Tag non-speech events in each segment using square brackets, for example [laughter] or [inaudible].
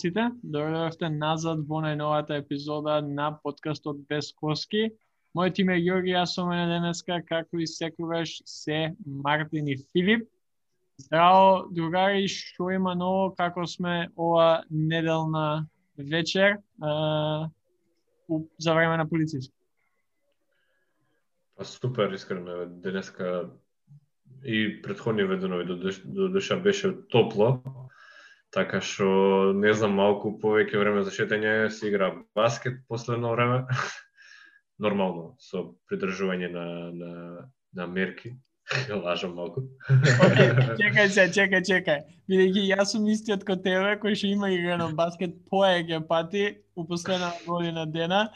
на сите, дојдовте назад во најновата епизода на подкастот Без Коски. Мојот име е Јорги, јас сум на денеска, како и секогаш се Мартин и Филип. Здраво, другари, што има ново, како сме ова неделна вечер а, за време на полицијски? Па супер, искрено, денеска и предходни веденови до, до беше топло, Така што не знам малку повеќе време за шетање се игра баскет последно време. [laughs] Нормално со придржување на на на мерки. [laughs] Лажам малку. [laughs] Okay, чекај се, чекај, чекај. Бидејќи јас сум истиот кој тебе кој што има играно баскет поеќе пати у последна година дена.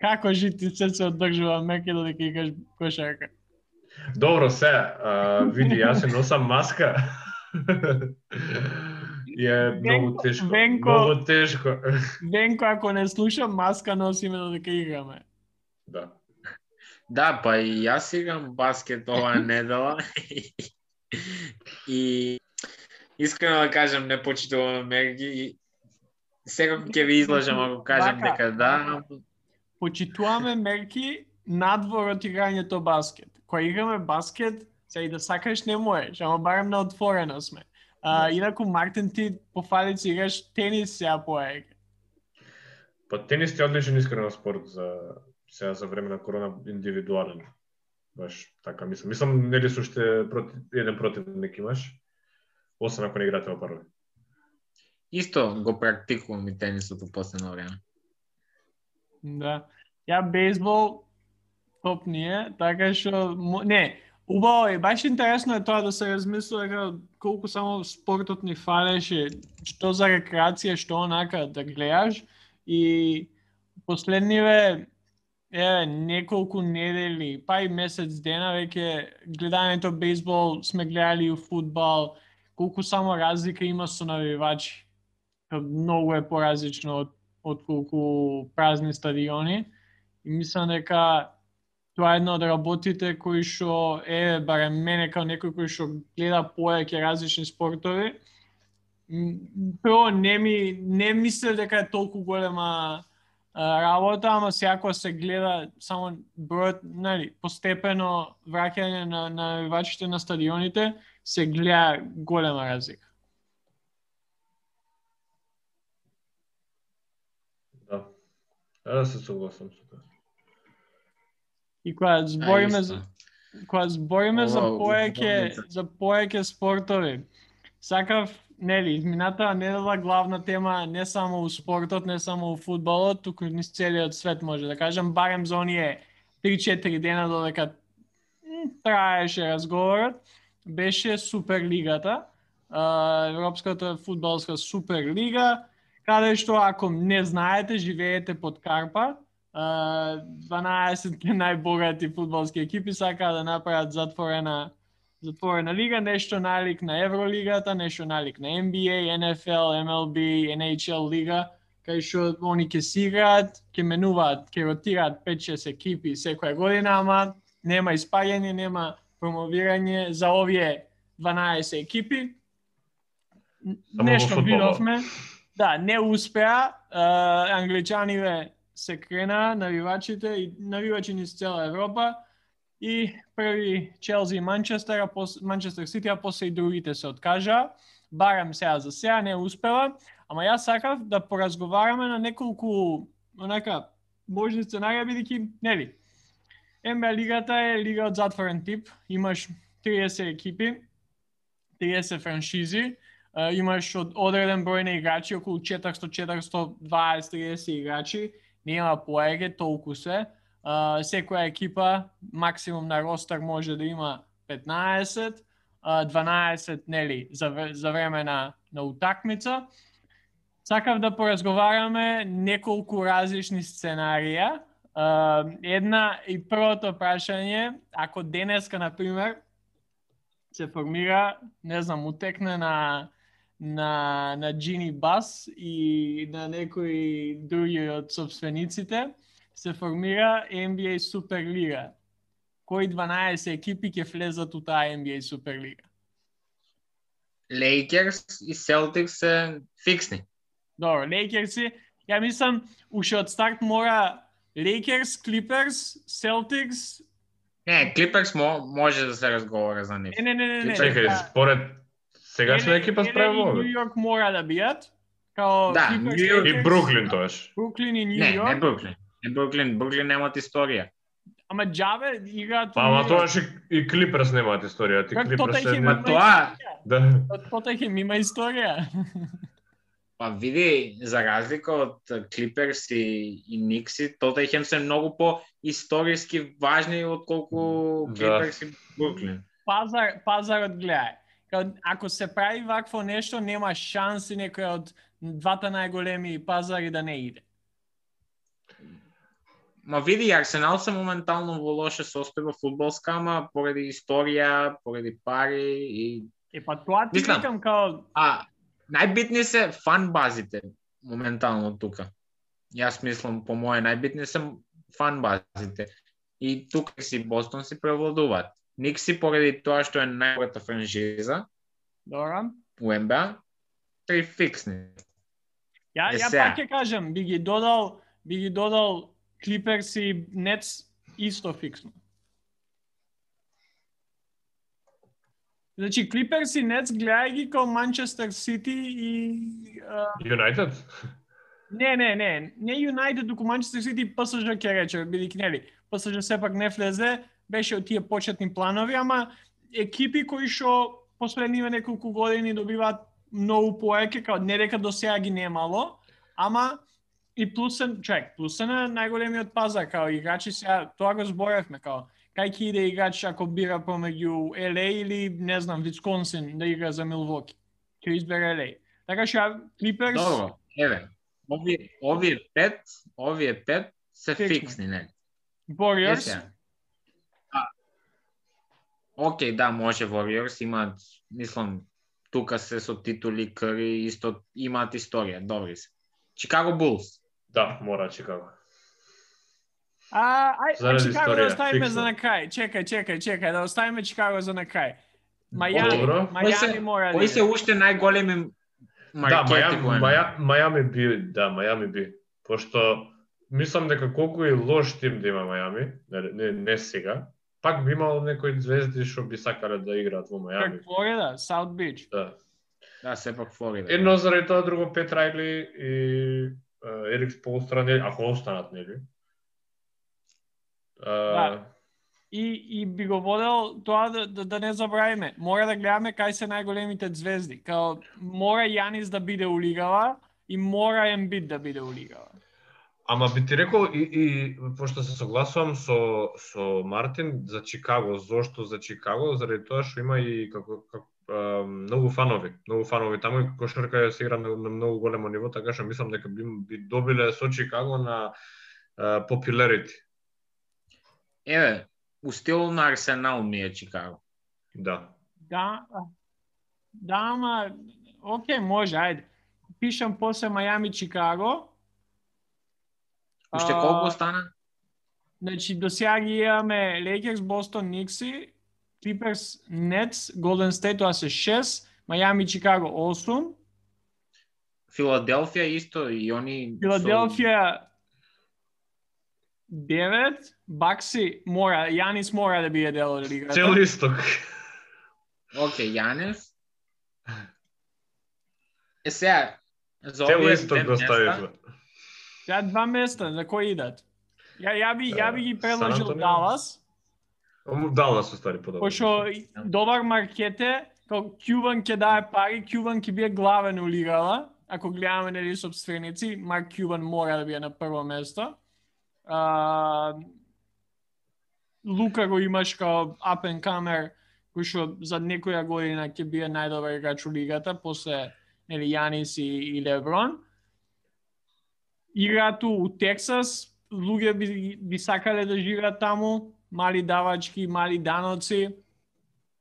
Како жити се се одржува мерки додека играш кошарка? Добро се, а, види, јас се носам маска. Е многу тешко. Венко, многу тешко. Венко, ако не слушам, маска носиме додека играме. Да. Да, па и јас играм баскет оваа [laughs] недела. и искрено да кажам, не почитувам мерки. Секако ќе ви излажам ако кажам Бака, дека да. Почитуваме мерки надвор од играњето баскет. Кога играме баскет, сега и да сакаш не можеш, ама барем на отворено сме. А, инаку Мартин ти по фалици играш тенис сега поега. Па тенис ти одличен искрен спорт за сега за време на корона индивидуален. Баш така мислам. Мислам нели со уште проти, еден противник имаш, освен ако не играте во први. Исто го практикувам и тенисот во последно време. Да. Ја бейсбол топ ние, така што не, Убаво е, баш интересно е тоа да се размислува дека колку само спортот ни фалеше, што за рекреација, што онака да гледаш и последниве е неколку недели, па и месец дена веќе гледањето бейсбол сме гледали и фудбал, колку само разлика има со навивачи. Многу е поразлично од, од колку празни стадиони. И мислам дека тоа е една од работите кои што е барем мене као некој кој што гледа поеќе различни спортови. Прво не ми не мислев дека е толку голема работа, ама сеако се гледа само бројот, нали, постепено враќање на на навивачите на стадионите, се гледа голема разлика. Да. Да, се согласам со тоа. И кога збориме за кога збориме за поеќе за поеќе спортови, сакав нели измината недела главна тема не само у спортот, не само у фудбалот, туку низ целиот свет може да кажам, барем за оние 3-4 дена додека траеше разговорот, беше Суперлигата, Европската фудбалска Суперлига, каде што ако не знаете, живеете под Карпа, 12 најбогати фудбалски екипи сакаат да направат затворена затворена лига, нешто налик на Евролигата, нешто налик на NBA, NFL, MLB, NHL лига, кај што они ќе си играат, ќе менуваат, ќе ротираат 5-6 екипи секоја година, ама нема испаѓање, нема промовирање за овие 12 екипи. Нешто видовме. Да, не успеа. англичаниве се крена навивачите и навивачи низ цела Европа и први Челси и Манчестер, Манчестер Сити, а после и другите се откажа. Барам сега за сега не успела, ама јас сакав да поразговараме на неколку онака можни сценарија бидејќи нели НБА лигата е лига од затворен тип, имаш 30 екипи, 30 франшизи, имаш од одреден број на играчи, околу 400, 420, 30 играчи нема поеге толку се. А, секоја екипа максимум на ростар може да има 15, а, 12 нели за, за време на, на утакмица. Сакав да поразговараме неколку различни сценарија. А, една и првото прашање, ако денеска, на пример, се формира, не знам, утекне на на, на Джини Бас и на некои други од собствениците, се формира NBA Суперлига. Кои 12 екипи ќе влезат у таа NBA Суперлига? Лейкерс и Селтикс се фиксни. Добро, Лейкерси, ја мислам, уште од старт мора Лейкерс, Клиперс, Селтикс, Не, Клиперс мо, може да се разговара за нив. не, не, не, не. Чекај, да. според сегашна Еле- екипа справа и Нью. Йорк мора да бијат. Као Да, Нью Йорк И Бруклин тоаш. Бруклин и Нью Не, не Йорк. Бруклин. Не Бруклин, Бруклин немаат историја. Ама џабе играат Па, во ама Йорк. тоаш и, и Клиперс немаат историја, ти Клиперс се има не... тоа-? Да. Тоттенхем има историја. [laughs] Па види, за разлика од Клиперс и, и Никси, Тотtenхем се многу по историски важни отколку Да. Клиперс и Бруклин. Пазар, пазарот гледај. Ако се прави вакво нешто, нема шанси некој од двата најголеми пазари да не иде. Ма види, Арсенал се моментално во лоша состојба фудбалска, ама поради историја, поради пари и Е, па тоа ти Мислам. викам као, А, најбитни се фан базите моментално тука. Јас мислам, по моje, најбитни се фан базите. И тука си Бостон си превладуваат. Никси поради тоа што е најбогата франшиза добро. у НБА, три фиксни. Ја, ја пак ќе кажам, би ги додал, би ги додал Clippers и Nets исто фиксно. Значи, Clippers и Nets гледај ги као Манчестер Сити и... Юнайтед? не, не, не, не Юнайтед, туку Манчестер Сити и ПСЖ ќе рече, бидејќи нели, ПСЖ сепак не влезе, беше од тие почетни планови, ама екипи кои што последниве неколку години добиваат многу поеќе, као не дека до сега ги немало, ама и плюсен, чек, плюсен е најголемиот пазар, као играчи сега, тоа го зборевме, као кај ќе иде играч ако бира помеѓу LA или, не знам, Висконсин да игра за Милвоки. Ќе избере LA. Така што ја, Clippers, Добро, еве. Овие, овие пет, овие пет се Фиксни. не? Warriors, Океј, да, може Warriors имаат, мислам, тука се со титули Кари исто имаат историја, добри се. Чикаго Булс. Да, мора Чикаго. А, ај, Заради Чикаго да историја, оставиме фиксно. за на крај. Чекај, чекај, чекај, да оставиме Чикаго за на крај. Мајами, Мајами мора да кои се уште најголеми Да, Мајами, во НБА? Маја, Мајами би, да, Мајами би. Пошто мислам дека колку и лош тим да има Мајами, не, не, не сега, пак би имало некои звезди што би сакале да играат во Мајами. Как Флорида, Саут Бич. Да. Да, сепак Флорида. Едно заради тоа, друго Пет Райли и Ерик Сполстра, нели, ако останат, нели? А, Да. И, и би го водел тоа да, да, да не забравиме. Мора да гледаме кај се најголемите звезди. Као, мора Јанис да биде у лигава и мора Ембит да биде у лигава. Ама би ти рекол и, и пошто се согласувам со со Мартин за Чикаго, зошто за Чикаго, заради тоа што има и како, како а, многу фанови, многу фанови таму и кошарка ја се игра на, на многу големо ниво, така што мислам дека би, би добиле со Чикаго на popularity. Еве, у стил на Арсенал ми е Чикаго. Да. Да, да, ама, окей, може, ајде. Пишам после Мајами, Чикаго. Уште колку стана? Значи, до сега ги имаме Lakers, Бостон, Никси, Clippers, Nets, Golden State, тоа се 6, Мајами, Чикаго 8, Филаделфија исто и они Филаделфија 9, Бакси мора, Јанис мора да биде дел од лигата. Цел исток. Океј, Јанес. Е сега за Цел овие исток го места, ставивме. Ја два места, за кои идат? Ја, ја, би, ја би ги предложил? Далас, Далас устари подобро. пошто добар маркете, како Кјуван ќе дае пари, Кјуван ќе биде главен у лигава, ако гледаме нели собственици, Марк Кјуван мора да биде на прво место. А, Лука го имаш као up and comer, кој што за некоја година ќе биде најдобар играч у лигата, после нели Јанис и, и Леброн. Играат у Тексас, луѓе би, би сакале да живеат таму, мали давачки, мали даноци,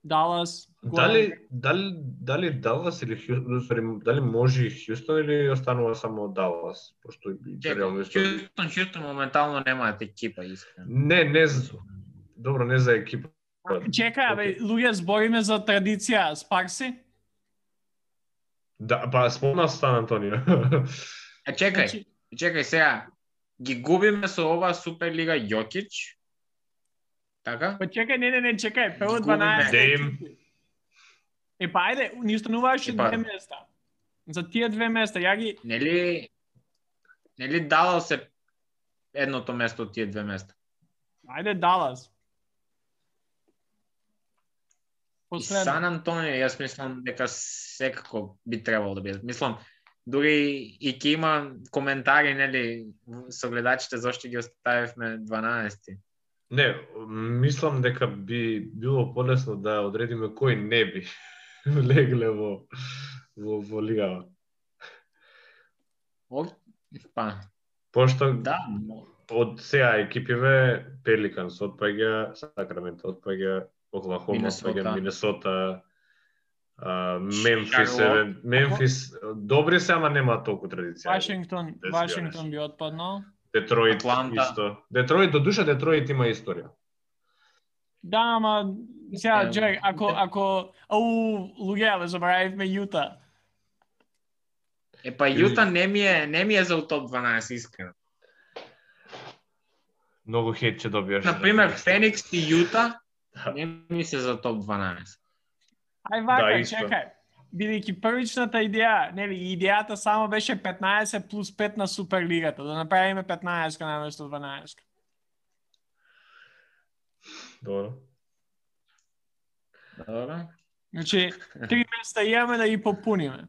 Далас. Дали дали дали Далас или Хјустон, дали може и Хјустон или останува само Далас, пошто и реално. Хјустон, Хјустон моментално немаат екипа, искрено. Не, не за Добро, не за екипа. Чекај, абе, Океј. луѓе збориме за традиција, Спарси? Да, па спомна Сан Антонио. А чекај, Чекај сега. Ги губиме со оваа Суперлига Јокич. Така? па чекај, не, не, не, чекај, прво Губиме. 12 Дейм. екипи. Е, па ајде, ни Епа. две места. За тие две места, ја ги... Нели нели дало се едното место од тие две места? Ајде, Далас. И Последно. Сан Антонио, јас мислам дека секако би требало да биде. Мислам, дури и ќе има коментари, нели, со гледачите зашто ги оставивме 12. Не, мислам дека би било полесно да одредиме кои не би [laughs] легле во во, во лигава. О, па, Пошто да, од сега екипиве Пеликанс отпаѓа, Сакраменто отпаѓа, Оклахома отпаѓа, Минесота, Мемфис, Мемфис, добри се, ама нема толку традиција. Вашингтон, Без Вашингтон би отпаднал. Детройт Атланта. исто. Детройт, до душа Детройт има историја. Да, ама сега, Джек, ако, ако, ау, луѓе, забравивме Јута. Е па Јута не ми е не ми е за топ 12 искрено. Многу хейт ќе добиеш. На пример Феникс и Јута Да. не ми се за топ 12. Ај вака, Да, чекај. Бидејќи првичната идеја, нели, идејата само беше 15 плюс 5 на Суперлигата, да направиме 15 наместо 12. Добро. Добро. Значи, три места имаме да ги попуниме.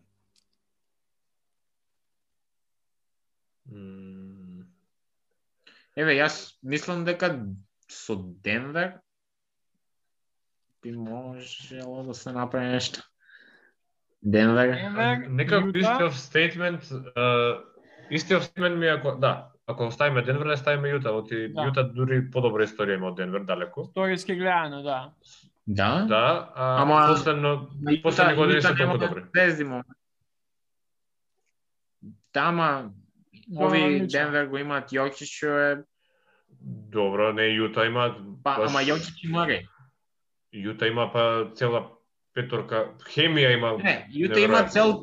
Еве, јас мислам дека со Денвер би можело да се направи нешто. Денвер. Некако Јута, истиот стейтмент, истиот стейтмент ми е ако да, ако оставиме Денвер, не ставиме Јута, оти Да. Јута дури подобра историја има од Денвер далеко. историски гледано, да. Да? Да, а Ама- последно последни години се толку добри. Тези моменти. Тама Да, ови одлично. Денвер го имаат Јокич што е Добро, не Јута има па баш- ама Јокич и Мари. Јута има па цела петорка, хемија има. Не, Јута има цел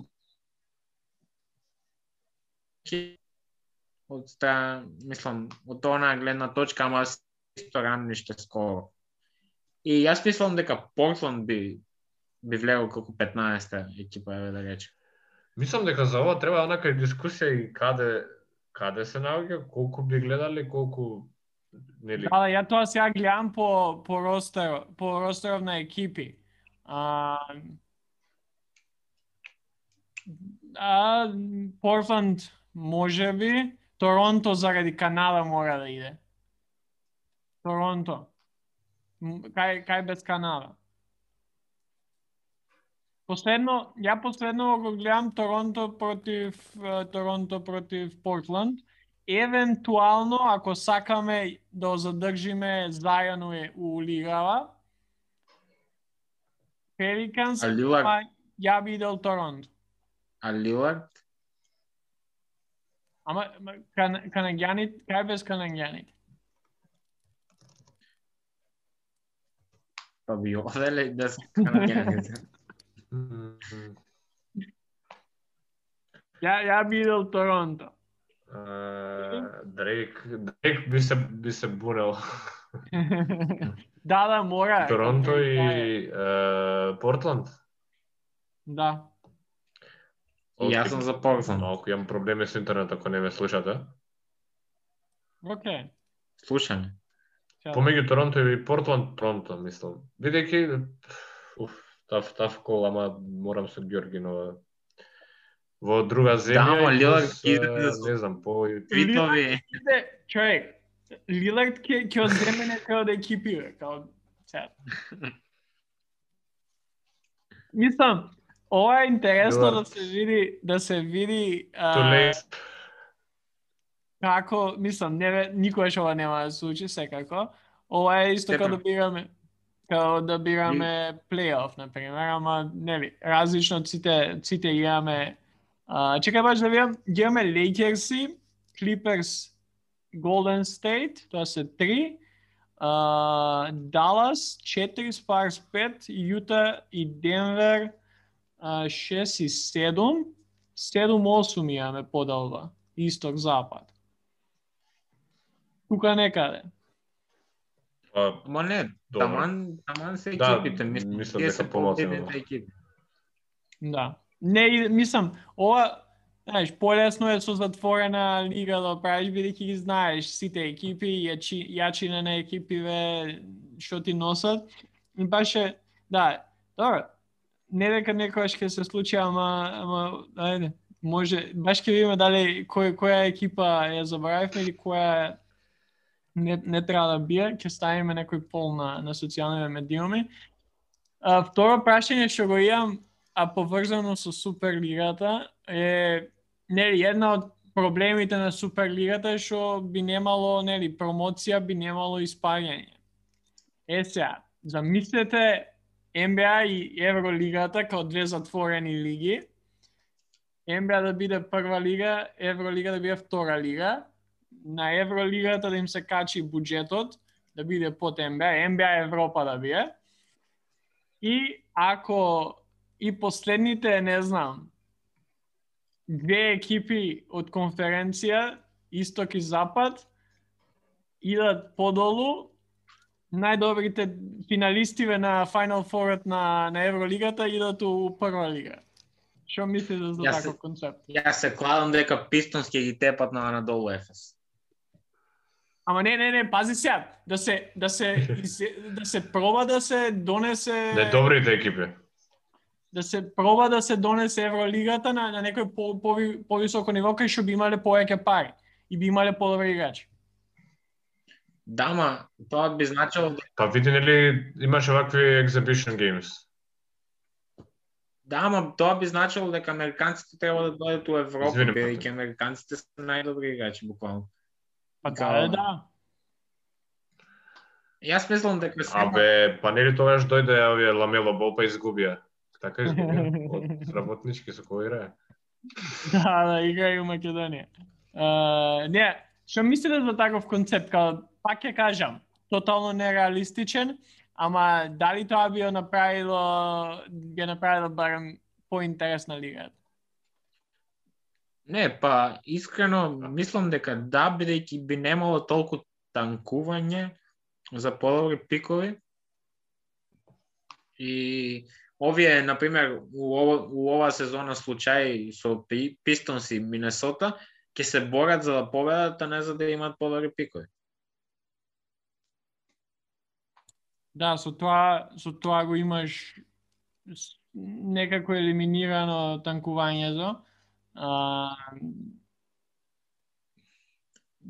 од ста, мислам, од онаа гледна точка, ама исто рамниште скоро. И јас мислам дека Портланд би би влегол како 15-та екипа, еве да речем. Мислам дека за ова треба онака и дискусија и каде каде се наоѓа, колку би гледале, колку нели да, да, ја тоа сега гледам по, по ростер, по ростеров на екипи. А, а, Портланд може би, Торонто заради Канада мора да иде. Торонто. Кај, кај без Канада? Последно, ја последно го гледам Торонто против Торонто против Портланд. Евентуално, ако сакаме да задржиме е у лигава, Пеликанс, па ја би идел Торонто. а Лилард, Ама кан, канаѓаните, кај без канаѓаните? па би оделе да се канадјаните. [laughs] М, Ја, ја би идел Торонто. Дрейк, Дрейк би се би се бунел. [laughs] да, да, мора. Торонто и Да, Портланд. Да. И јас сум за Портланд. Малку имам проблеми со интернет ако не ме слушате. Океј. Слушаме. Помеѓу Торонто и Портланд, Торонто, мислам. Бидејќи уф, тав тав кол, ама морам со Ѓоргинова. Во друга земја, ама и Лилард ќе не знам, по Твитови. Човек, Лилард ќе ќе одземе некој од екипи, као. Мислам, ова е интересно Лилард. да се види да се види а, како, мислам, не никогаш ова нема да случи секако. Ова е исто како да бираме како да бираме плейоф, на пример, ама нели, различно од сите сите имаме а, чекај баш да видам, ги имаме Лейкерси, Clippers, Golden State, тоа се 3, а, Далас 4, Спарс 5, Јута и Денвер а, 6 и 7, 7-8 имаме поделба, исток-запад. Тука некаде. Па, Ама не, Добро. таман, таман се Да, екипите, мислам, мислам дека се помалку. Да. Не, мислам, ова, знаеш, полесно е со затворена лига да правиш, бидејќи ги знаеш сите екипи, јачи, јачина на екипиве, што ти носат. И баш е, да, добро, не дека некојаш ќе се случи, ама, ама, ајде, може, баш ќе видиме дали кој, која екипа ја заборавивме или која не, не треба да бие, ќе ставиме некој пол на, на социјалните медиуми. А, второ прашање што го имам, а поврзано со Суперлигата е нели една од проблемите на Суперлигата е што би немало нели промоција, би немало испаѓање. Е сега, замислете НБА и Евролигата као две затворени лиги. НБА да биде прва лига, Евролига да биде втора лига. На Евролигата да им се качи буџетот, да биде под НБА, НБА Европа да биде. И ако и последните, не знам, две екипи од конференција, Исток и Запад, идат подолу, најдобрите финалистиве на Final Four на, на Евролигата идат у прва лига. Што мислите за таков концепт? Јас се кладам дека Пистонс ќе ги тепат на надолу Ефес. Ама не, не, не, пази сега, да се да се [laughs] из- да се проба да се донесе не добрите екипи. Да се проба да се донесе Евролигата на, на некој по, по, повисоко ниво кај што би имале повеќе пари и би имале подобри играчи. Да, ма, тоа би значило Па види нели имаше вакви exhibition games. Да, ама тоа би значило дека американците треба да дојдат у Европа, Извини, бидејќи американците се најдобри играчи буквално. Па Да. да, да. Јас мислам дека се Абе, па нели тогаш дојде овие Ламело Бол па изгубија. Така [laughs] изгубија. Од работнички со кој играе. Да, да, играј у Македонија. Uh, не, што мислите за таков концепт, као, пак ќе кажам, тотално нереалистичен, ама дали тоа би ја направило, би ја направило барем поинтересна лигата? Не, па искрено мислам дека да, бидејќи би немало толку танкување за подобри пикови. И овие, на пример, у ова, у ова сезона случаи со Пи- Пистонс и Минесота, ќе се борат за да победат, а не за да имаат подобри пикови. Да, со тоа, со тоа го имаш некако елиминирано танкувањето. А,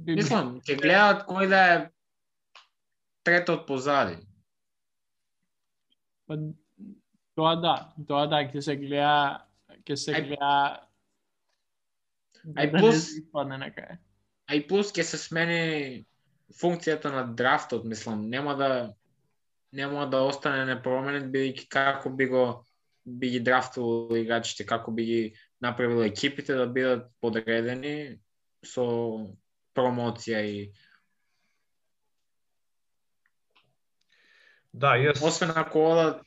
Мислам, ќе гледаат кој да е третот позади. Па, тоа да, тоа да, ќе се гледа, ќе се Ај- гледа Ај да не плюс- испадне некај. А и плюс ќе се смени функцијата на драфтот, мислам, нема да нема да остане непроменет бидејќи како би го би ги драфтувал играчите, како би ги направил екипите да бидат подредени со промоција и Да, јас освен ако одат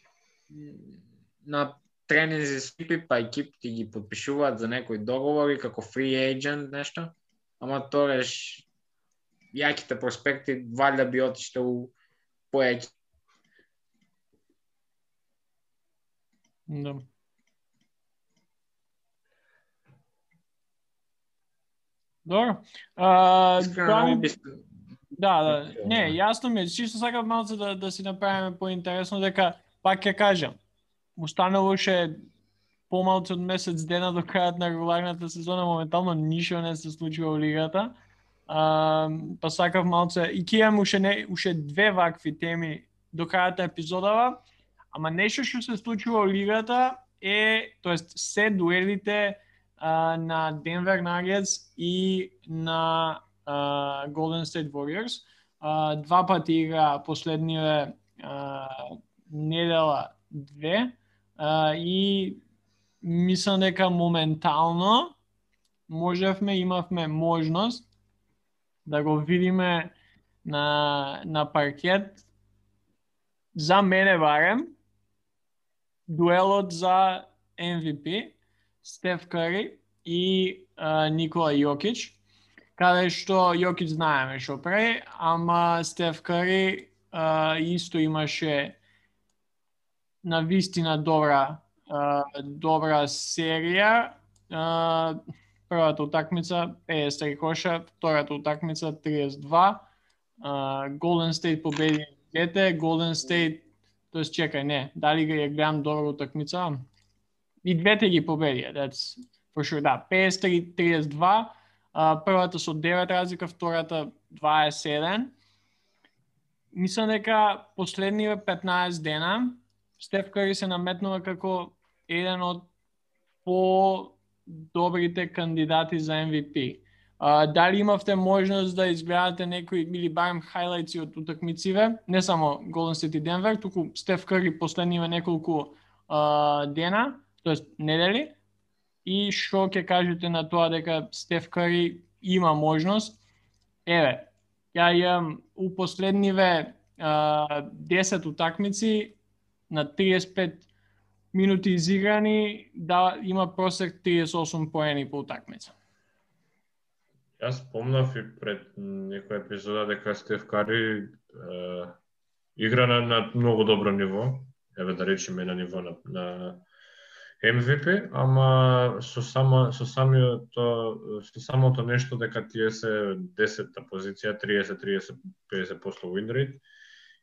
на тренинзи екипи, па екипите ги подпишуваат за некои договори како free agent нешто, ама тореш јаките проспекти валјда би отишле у поеќе Да. Добро. А, Искрено би Да, да. Не, јасно ми е. Чисто сакам малце да, да си направиме поинтересно дека, пак ќе кажам, установуваше помалку од месец дена до крајот на регуларната сезона, моментално ништо не се случува во лигата. А, па сакав малце, и ќе имам уште, не, уште две вакви теми до крајот на епизодава, ама нешто што се случува во лигата е, тоест, се дуелите а, на Денвер Nuggets и на а, Golden State Warriors. А, два пати игра последниве а, недела две а, и мислам дека моментално можевме, имавме можност да го видиме на, на паркет. За мене барем дуелот за MVP, Стеф Кари и а, Никола Јокич, каде што Јокич знаеме што прави, ама Стеф Кари а, исто имаше на вистина добра добра серија. Првата утакмица 53 коша, втората утакмица 32. Голден Стейт победи двете, Голден Стейт тоа чекај, не, дали ги гледам добра утакмица? И двете ги победија, that's for sure, да, 53-32, првата со 9 разлика, втората 27. Мислам дека последниве 15 дена Стеф Кари се наметнува како еден од по добрите кандидати за MVP. А, дали имавте можност да изгледате некои или барем хайлайци од утакмициве, не само Golden State и Денвер, туку Стеф Кари последниве неколку а, дена, тоест недели, и што ќе кажете на тоа дека Стеф Кари има можност? Еве, ја имам у последниве а, 10 утакмици на 35 минути изиграни, да има просек 38 поени по утакмица. Јас спомнав и пред некоја епизода дека Стеф Кари е, игра на, на многу добро ниво, еве да речеме на ниво на, на MVP, ама со само со самото со самото нешто дека тие се 10-та позиција, 30 30 50% win rate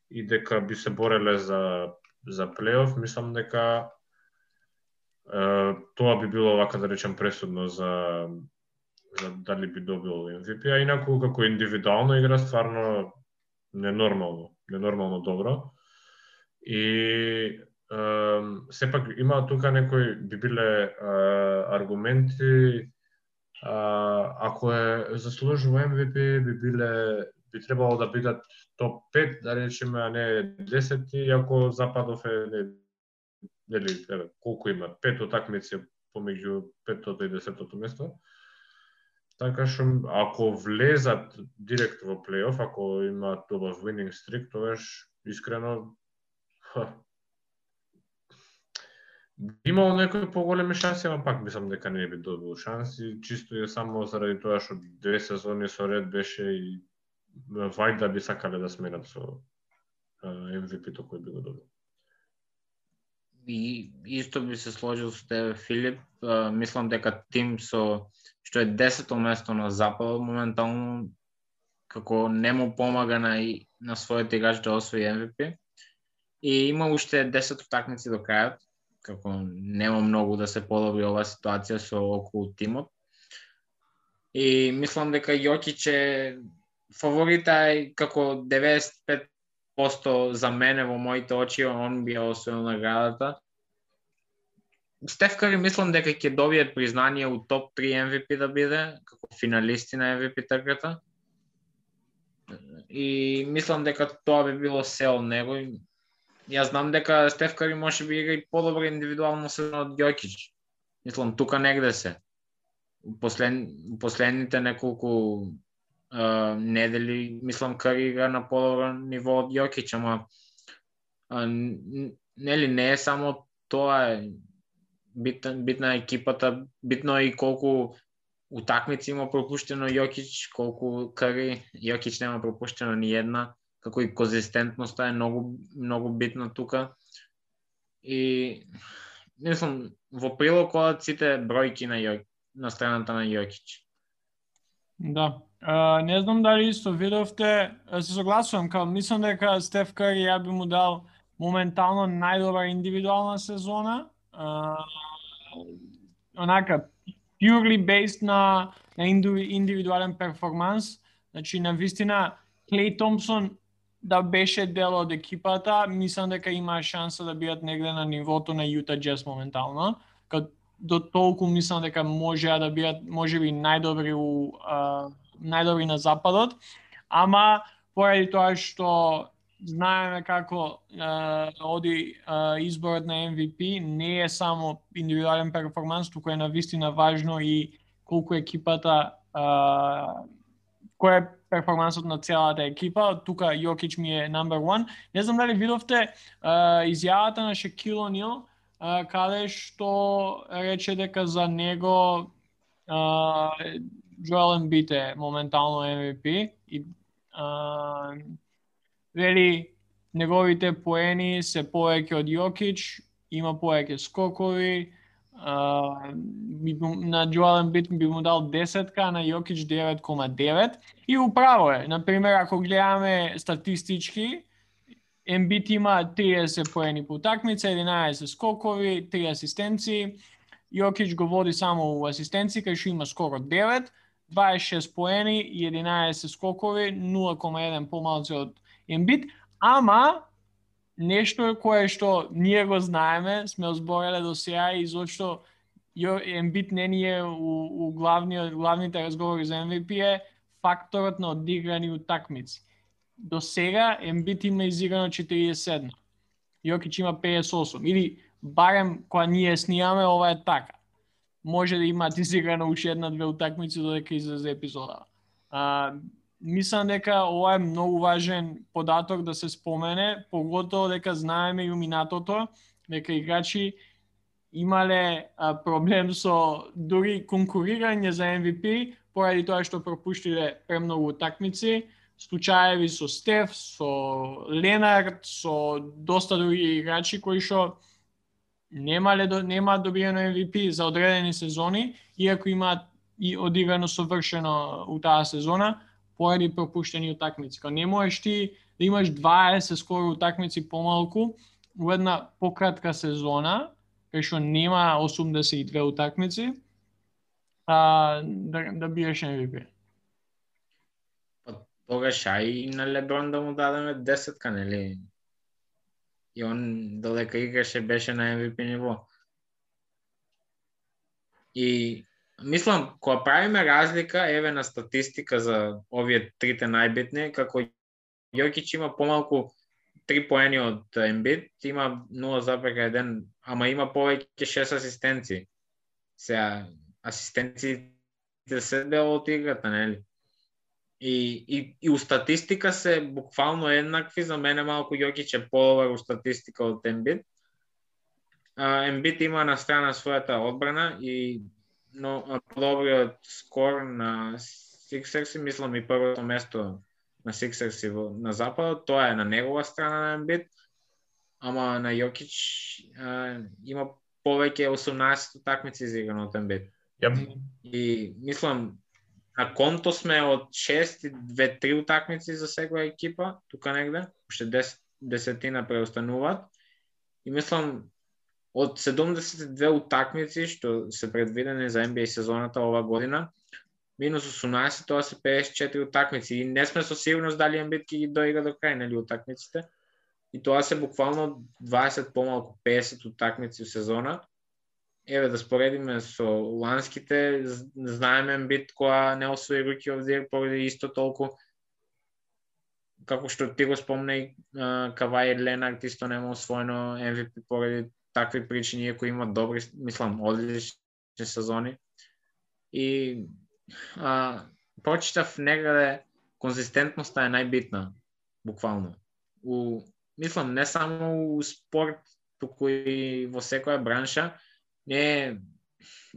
и дека би се бореле за за плейоф, мислам дека тоа би било вака да речем пресудно за за дали би добил MVP, а инаку како индивидуално игра стварно ненормално, ненормално добро. И е, сепак има тука некои би биле е, аргументи а, ако е заслужува MVP би биле би требало да бидат топ 5, да речеме, а не 10, иако Западов е не, нели, еве, колку има, пет утакмици помеѓу петото и десетото место. Така што ако влезат директ во плейоф, ако имаат добар winning streak, тогаш искрено ха, имало некои поголеми шанси, ама пак мислам дека не би добил шанси, чисто е само заради тоа што две сезони со ред беше и вајда би сакале да сменат со MVP-то кој би го добил. И исто би се сложил со тебе, Филип. А, мислам дека тим со што е 10 место на запад моментално како не му помага на и на својот играч да освои MVP. И има уште 10 утакмици до крајот, како нема многу да се подобри оваа ситуација со околу тимот. И мислам дека Јокич е фаворита е како 95 посто за мене во моите очи он би ја освоил наградата. Стеф Кари мислам дека ќе добие признание у топ 3 MVP да биде, како финалисти на MVP трката. И мислам дека тоа би било се од него. Јас знам дека Стеф Кари може би игра и подобро индивидуално се од Јокич. Мислам тука негде се. Послед, последните неколку недели, мислам, кариера на подобро ниво од Јокич, ама нели не е само тоа битна, битна екипата, битно е и колку утакмици има пропуштено Јокич, колку Кари, Јокич нема пропуштено ни една, како и конзистентноста е многу многу битна тука. И мислам во прилог одат сите бројки на Јок, на страната на Јокич. Да. Uh, не знам дали исто видовте, се согласувам, као мислам дека Стеф Кари ја би му дал моментално најдобра индивидуална сезона. Uh, онака, purely based на, на индивидуален перформанс. Значи, на вистина, Клей Томпсон да беше дел од екипата, мислам дека има шанса да бидат негде на нивото на Юта Джес моментално. Као до толку мислам дека може да бидат можеби најдобри у а, најдобри на западот, ама поради тоа што знаеме како а, оди а, изборот на MVP, не е само индивидуален перформанс, туку е на вистина важно и колку екипата а, кој е перформансот на целата екипа. Тука Јокич ми е number one. Не знам дали видовте а, изјавата на Шекил Онил каде што рече дека за него а, Джоел Ембит е моментално MVP и а, вели неговите поени се повеќе од Јокич, има повеќе скокови, а, на Джоел Ембит би му дал 10 на Јокич 9,9 и управо е. Например, ако гледаме статистички, Ембит има 30 поени по такмица, 11 скокови, 3 асистенции. Јокич го води само у асистенции, кај што има скоро 9, 26 поени и 11 скокови, 0,1 помалце од Ембит, ама нешто кое што ние го знаеме, сме озбореле до сега и зошто Ембит не ни е у, у главни, главните разговори за MVP е факторот на одиграни утакмици. До сега Ембит има изиграно 47. Јокич има 58. Или барем кога ние снимаме, ова е така. Може да имат изиграно уште една-две утакмици додека излезе епизода. А, мислам дека ова е многу важен податок да се спомене, поготово дека знаеме и уминатото, дека играчи имале а, проблем со дури конкурирање за MVP, поради тоа што пропуштиле премногу утакмици, случаеви со Стеф, со Ленард, со доста други играчи кои што немале нема добиено MVP за одредени сезони, иако имаат и одиграно совршено у таа сезона, поради пропуштени утакмици. Као не можеш ти да имаш 20 скоро утакмици помалку у една пократка сезона, кај што нема 82 утакмици, а, да, да биеш MVP. Тогаш ај на Леброн да му дадеме 10 нели? И он додека играше беше на MVP ниво. И мислам, кога правиме разлика, еве на статистика за овие трите најбитни, како Јокич има помалку три поени од Ембит, има 0,1, ама има повеќе 6 асистенции. Сега, асистенциите се дел од играта, нели? И, и, и у статистика се буквално еднакви, за мене малку Јокич е подобар у статистика од Ембит. Ембит има на страна својата одбрана и но подобриот скор на Sixers, мислам и првото место на Sixers на западот, тоа е на негова страна на Ембит, ама на Јокич а, има повеќе 18 такмици изиграно од Ембит. Yep. И мислам на конто сме од 6 и 2-3 утакмици за секоја екипа, тука негде, уште 10 десетина преостануваат. И мислам од 72 утакмици што се предвидени за NBA сезоната ова година, минус 18 тоа се 54 утакмици и не сме со сигурност дали Ембит ќе ги доига до крај нели утакмиците. И тоа се буквално 20 помалку 50 утакмици у сезона еве да споредиме со ланските, знаеме бит која не освои руки овде поради исто толку како што ти го спомна Кавај Ленард исто нема освоено MVP поради такви причини, иако има добри, мислам, одлични сезони. И а, прочитав негаде конзистентноста е најбитна, буквално. У, мислам, не само у спорт, туку и во секоја бранша, не е,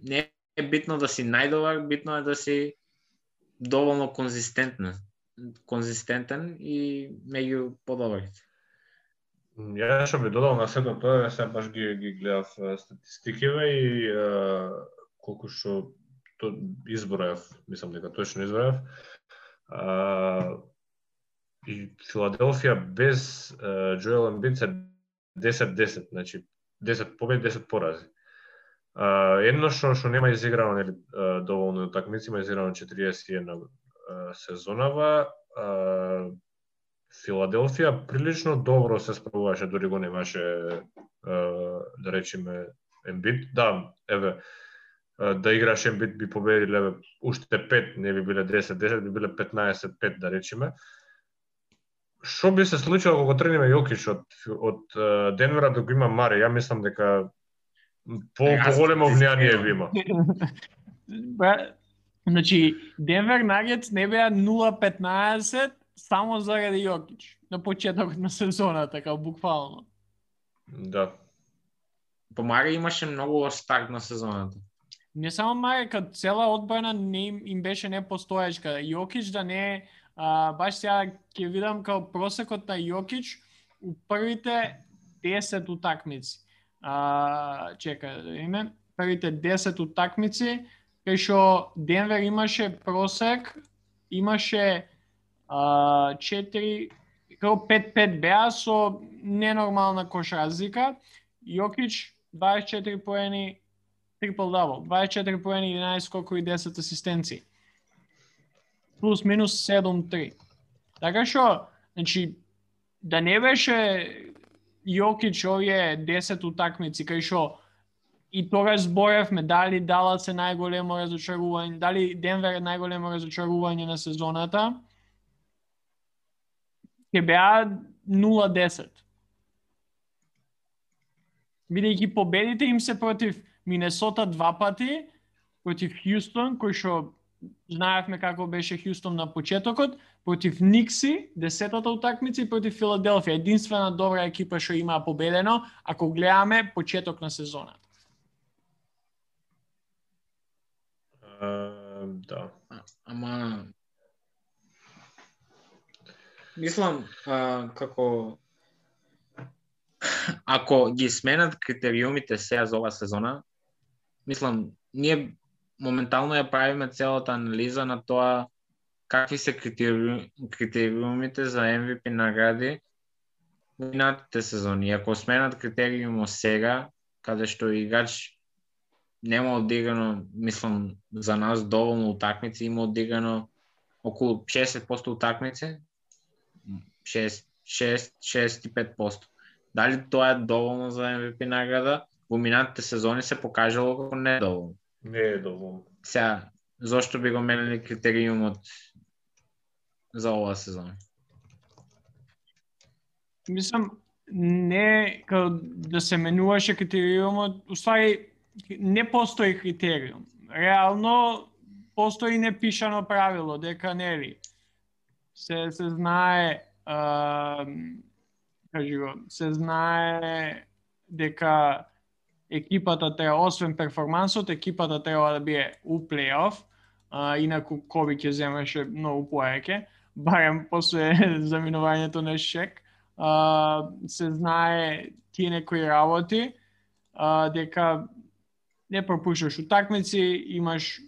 не е битно да си најдобар, битно е да си доволно конзистентен, конзистентен и меѓу подобрите. Ја што би додал на сето тоа, се баш ги, ги гледав статистикиве и е, колку што то избројав, мислам дека точно избројав. и Филаделфија без Джоел Ембит се 10-10, значи 10 победи, 10 порази. Едно што што нема изиграно нели доволно утакмици, има изиграно 41 сезонава. Филаделфија прилично добро се справуваше, дури го немаше да речеме Ембит. Да, еве да играш Ембит би победил еве уште 5, не би биле 10, 10 би биле 15, 5 да речеме. Што би се случило кога трениме Јокич од од Денвера да го има Маре? Ја мислам дека по поголемо влијание ви има. [laughs] Значи, Денвер Нагетс не беа 0-15 само заради Јокич на почетокот на сезоната, така буквално. Да. по Мари имаше многу старт на сезоната. Не само Маре, кад цела одбрана не им, им беше непостоечка. Јокич да не е, а, баш сега ќе видам као просекот на Јокич у првите 10 утакмици. А, чека, да име, првите 10 утакмици, кај што Денвер имаше просек, имаше а, 4 5-5 беа со ненормална кош разлика. Јокич 24 поени, трипл дабл, 24 поени, 11 скокови, 10 асистенции. Плюс минус 7-3. Така што, значи, да не беше Јокич овие 10 утакмици кај што и тогаш зборевме дали дала е најголемо разочарување, дали Денвер е најголемо разочарување на сезоната, ќе беа 0-10. Бидејќи победите им се против Минесота два пати, против Хјустон, кој што знаевме како беше Хјустон на почетокот, против Никси, десетата утакмица и против Филаделфија. Единствена добра екипа што има победено, ако гледаме почеток на сезоната. Uh, да. Ама мислам а, како ако ги сменат критериумите сега за ова сезона, мислам, ние моментално ја правиме целата анализа на тоа какви се критериум, критериумите за MVP награди минатите сезони. Ако сменат критериумо сега, каде што играч нема одиграно, мислам, за нас доволно утакмици, има одиграно околу 60% утакмици, 6, 6, 65%. Дали тоа е доволно за MVP награда? Во минатите сезони се покажало како недоволно. Не е доволно. Сега, зошто би го менили критериумот за оваа сезона? Мислам, не као да се менуваше критериумот, уствари не постои критериум. Реално постои непишано правило дека нели се се знае а, кажи го, се знае дека екипата треба, освен перформансот, екипата треба да биде у плейоф, а, инаку Коби ќе земеше многу поеќе, [laughs] барем после [laughs] заминувањето на Шек. А, се знае тие некои работи, а, дека не пропушаш утакмици, имаш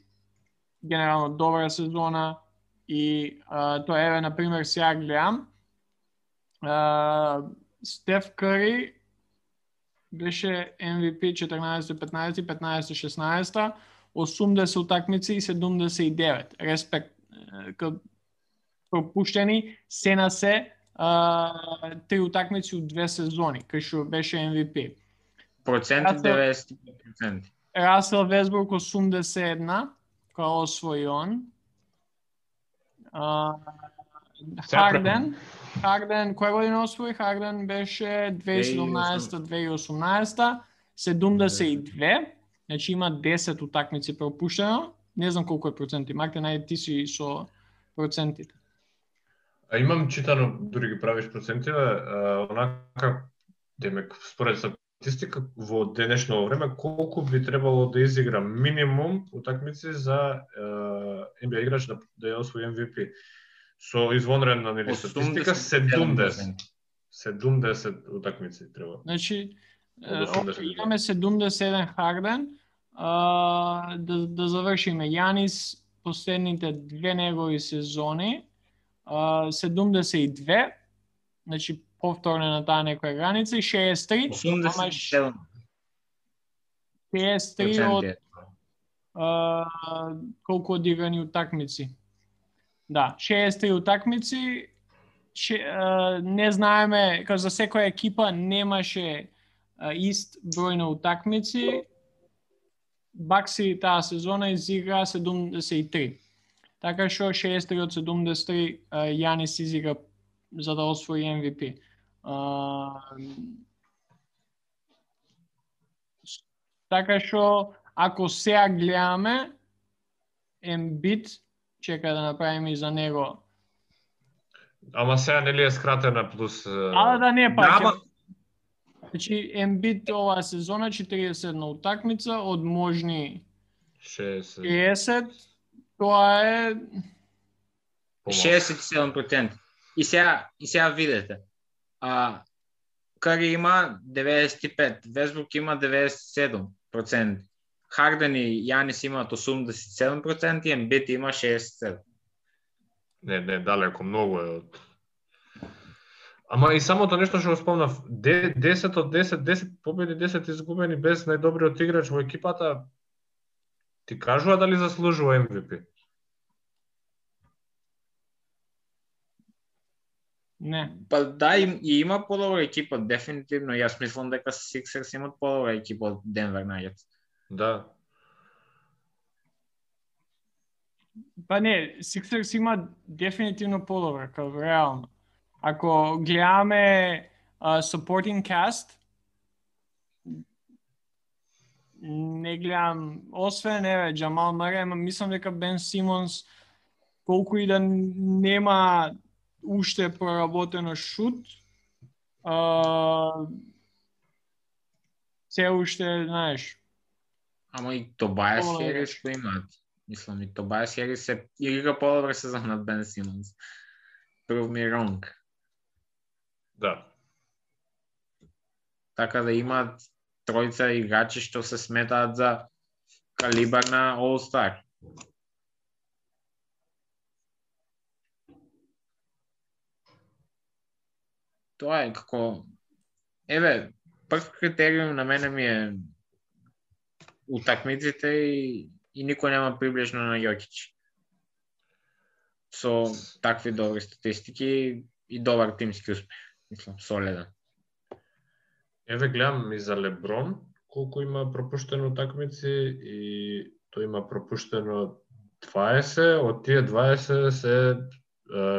генерално добра сезона и а, тоа еве, например, сега гледам, а, Стеф Кари беше MVP 14-15, 15-16, 80 утакмици и 79. Респект пропуштени се на се а, три утакмици од две сезони, кај што беше MVP. Проценти Јас- 95%. Расел Весбрук 81, кој освои он. А, Харден, Харден, која година освои? Харден беше 2017-2018, 72, значи има 10 утакмици пропуштено. Не знам колку е проценти. Марте, најде ти си со процентите. А имам читано, дури ги правиш процентиве, а, онака, демек, според статистика, во денешно време, колку би требало да изигра минимум утакмици за е, NBA играч да, да ја освои MVP? Со извонредна нели статистика 70. 70 утакмици треба. Значи, Од е, 80 окей, имаме 71 Харден, а, да, да завршиме. Јанис, последните две негови сезони, а, 72, значи повторно на таа некоја граница, и 63, 87 63 од а, колку одиграни утакмици. Да, 60 утакмици, ше, а, не знаеме, кај за секоја екипа немаше а, ист број на утакмици. Бакси таа сезона изигра 73. Така што 63 од 73 а, Јанис изигра за да освои MVP. А, така што ако сега гледаме Ембит, чека да направиме и за него. Ама сега нели е скратена плюс... А да не па. Ама Значи, Ембит оваа сезона 41 утакмица од можни 60. 50, тоа е помалку. 67%. И сега, и сега видете. А, Кари има 95, Весбрук има 97%. Харден и Јанис имаат 87% и Ембит има 67%. Не, не, далеко, многу е од... Ама и самото нешто што го спомнав, де- 10 од 10, 10 победи, 10 изгубени без најдобриот играч во екипата, ти кажува дали заслужува MVP? не. Па да, и, и има подобра екипа, дефинитивно. Јас мислам дека Sixers имат подобра екипа од Денвер Nuggets. Да. Па не, Sixers има дефинитивно подобра, као реално. Ако гледаме uh, supporting cast, не гледам, освен еве Джамал Маре, ама мислам дека Бен Симонс колку и да нема уште проработено шут, а, се уште, знаеш, Ама и Тобајас Херис го имаат. Мислам, и Тобајас Херис се игра подобра сезон од Бен Симонс. Prove me wrong. Да. Така да имаат тројца играчи што се сметаат за калибар на All Star. Тоа е како еве прв критериум на мене ми е утакмиците и, и никој нема приближно на Јокич. Со такви добри статистики и добар тимски успех. Мислам, солиден. Еве гледам и за Леброн, колку има пропуштено утакмици и тој има пропуштено 20, од тие 20 се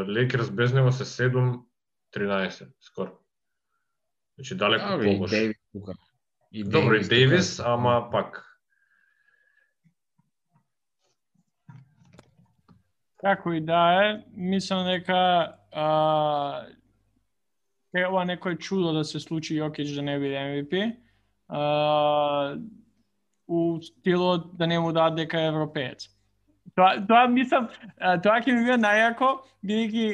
Лекерс без него се 7-13 скоро. Значи далеко Добро, и помош. Дейвис тука. И Добро, и. Дейвис, ама пак. Како и да е, мислам дека а, треба некој чудо да се случи Јокич да не биде MVP. А, у стилот да не му дадат дека е европеец. Тоа, тоа мислам, тоа ќе ми биде најако, бидејќи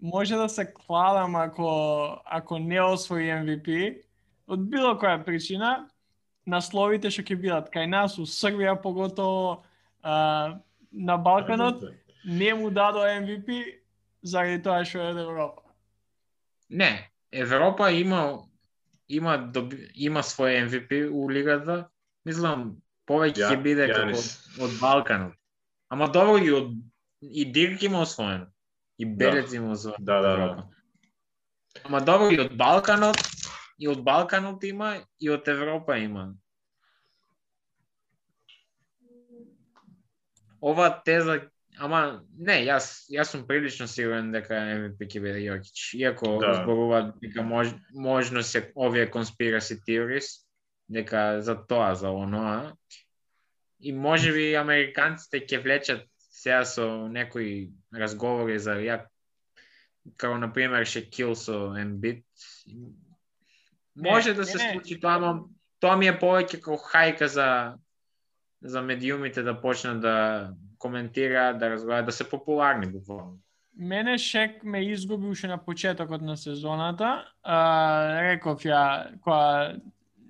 може да се кладам ако ако не освои MVP од било која причина, насловите што ќе бидат кај нас у Србија поготово а, на Балканот не му дадо MVP заради тоа што е од Европа. Не, Европа има има доби, има свој MVP у лигата. Мислам повеќе ќе биде како од, од Балканот. Ама добро и од и Дирк има освоено. И Белец има освоено. Да, да, да. Европа. Ама добро и од Балканот, и од Балканот има, и од Европа има. Ова теза, ама не, јас јас сум прилично сигурен дека MVP ќе биде Јокич. Иако Да. зборуваат дека мож, можно се овие conspiracy theories, дека за тоа, за оноа. И може би американците ќе влечат сега со некои разговори за ја како на пример Шекил со Ембит. Може Не, да се не, не. случи тоа, ама тоа ми е повеќе како хајка за за медиумите да почнат да коментираат, да разговараат, да се популарни буквално. Мене Шек ме изгуби уште на почетокот на сезоната. А, реков ја, кога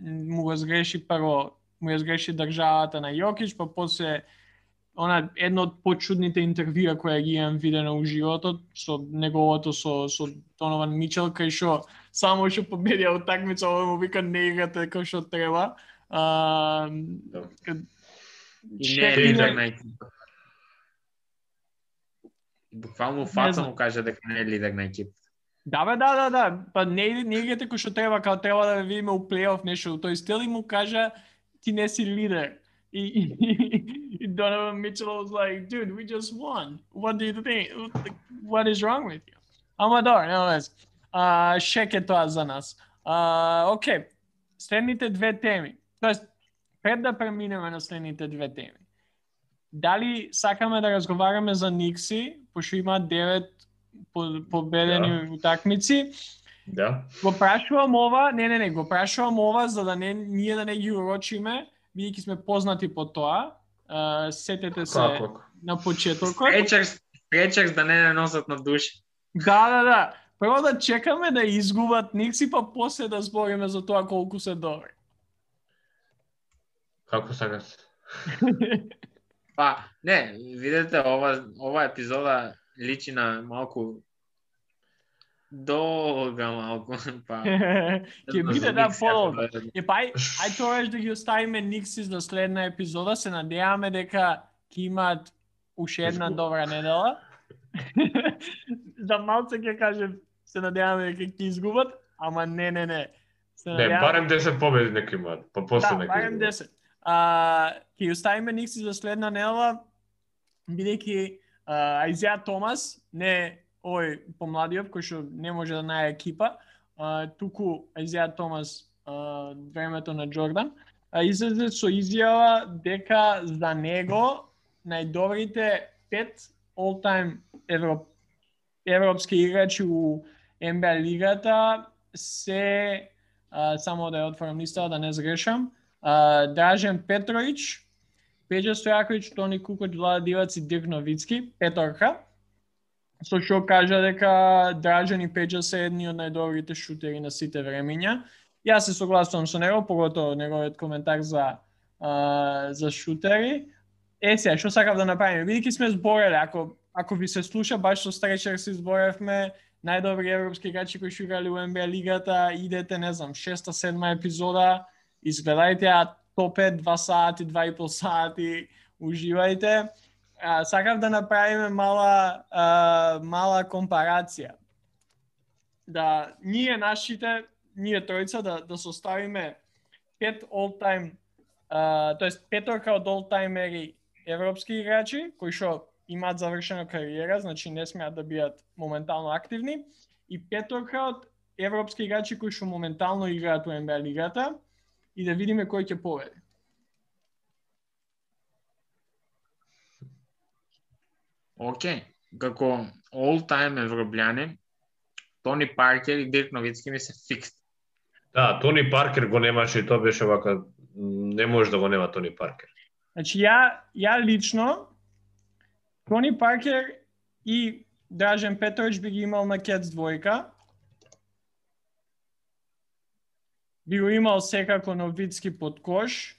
му го згреши прво, му ја згреши државата на Јокич, па после она едно од почудните интервјуа која ги имам видено у животот со неговото со со Донован Мичел кај што само што победија утакмица овој му вика не играте како што треба. А, И не е лидер на екипа. Буквално фаца му каже дека не е лидер на екипа. Да, бе, да, да, да. Па не, не играте кој што треба, као треба да видиме у плейоф нешто. Тој стил му кажа ти не си лидер. И, и, и Donovan Mitchell was like, dude, we just won. What do you think? What is wrong with you? Ама добро, нема вез. А, шек е тоа за нас. А, окей, следните две теми. Тоест, пред да преминеме на следните две теми. Дали сакаме да разговараме за Никси, пошто има 9 по- победени Да. утакмици, Да. Го прашувам ова, не, не, не, го прашувам ова за да не ние да не ги урочиме, бидејќи сме познати по тоа. Uh, сетете се Како? на почетокот. Пречерс, пречерс да не не носат на души. Да, да, да. Прво да чекаме да изгубат Никси, па после да збориме за тоа колку се добри. Како сакаш? [laughs] Па, не, видете, ова, ова епизода личи на малку долга малку, [laughs] па. [laughs] Ќе биде да да е. Па ај, тоа да ги оставиме Никси за следна епизода, се надеваме дека ќе имаат уште една добра недела. [laughs] за малце ќе кажем, се надеваме дека ќе изгубат, ама не, не, не. Се Не, надеваме- барем 10 победи нека имаат, па после да, нека барем изгубат. 10. А, ќе оставиме Никси за следна недела, бидејќи а, Томас, не овој помладиот кој што не може да најде екипа, а, туку Аизеа Томас а, времето на Джордан, а, излезе со изјава дека за него најдобрите пет all-time европ... европски играчи у НБА лигата се а, само да ја отворам листа да не згрешам. Дражен Петрович, Пеđа Стојаковиќ, Тони Кукоќ, Влада Дивац и Дирк Новицки, петорка. Со што кажа дека Дражен и Пеđа се едни од најдобрите шутери на сите времиња. Јас се согласувам со него, поготово неговиот коментар за а, за шутери. Е, сега, што сакав да направиме? Бидејќи сме збореле, ако ако ви се слуша, баш со Стречер си зборевме најдобри европски играчи кои што играли во НБА лигата, идете, не знам, шеста, седма епизода, изгледајте ја топе 2 сати, 2 и пол сати, уживајте. А, сакав да направиме мала а, мала компарација. Да ние нашите, ние тројца да да составиме пет all time тоест петорка од all таймери европски играчи кои што имаат завршена кариера, значи не смеат да бидат моментално активни и петорка од европски играчи кои што моментално играат во НБА лигата и да видиме кој ќе победи. Океј, како all time европјани, Тони Паркер и Дирк Новицки ми се фикс. Да, Тони Паркер го немаше и тоа беше вака не може да го нема Тони Паркер. Значи ја ја лично Тони Паркер и Дражен Петрович би ги имал на Кец двојка. Би го имал секако Новицки под кош.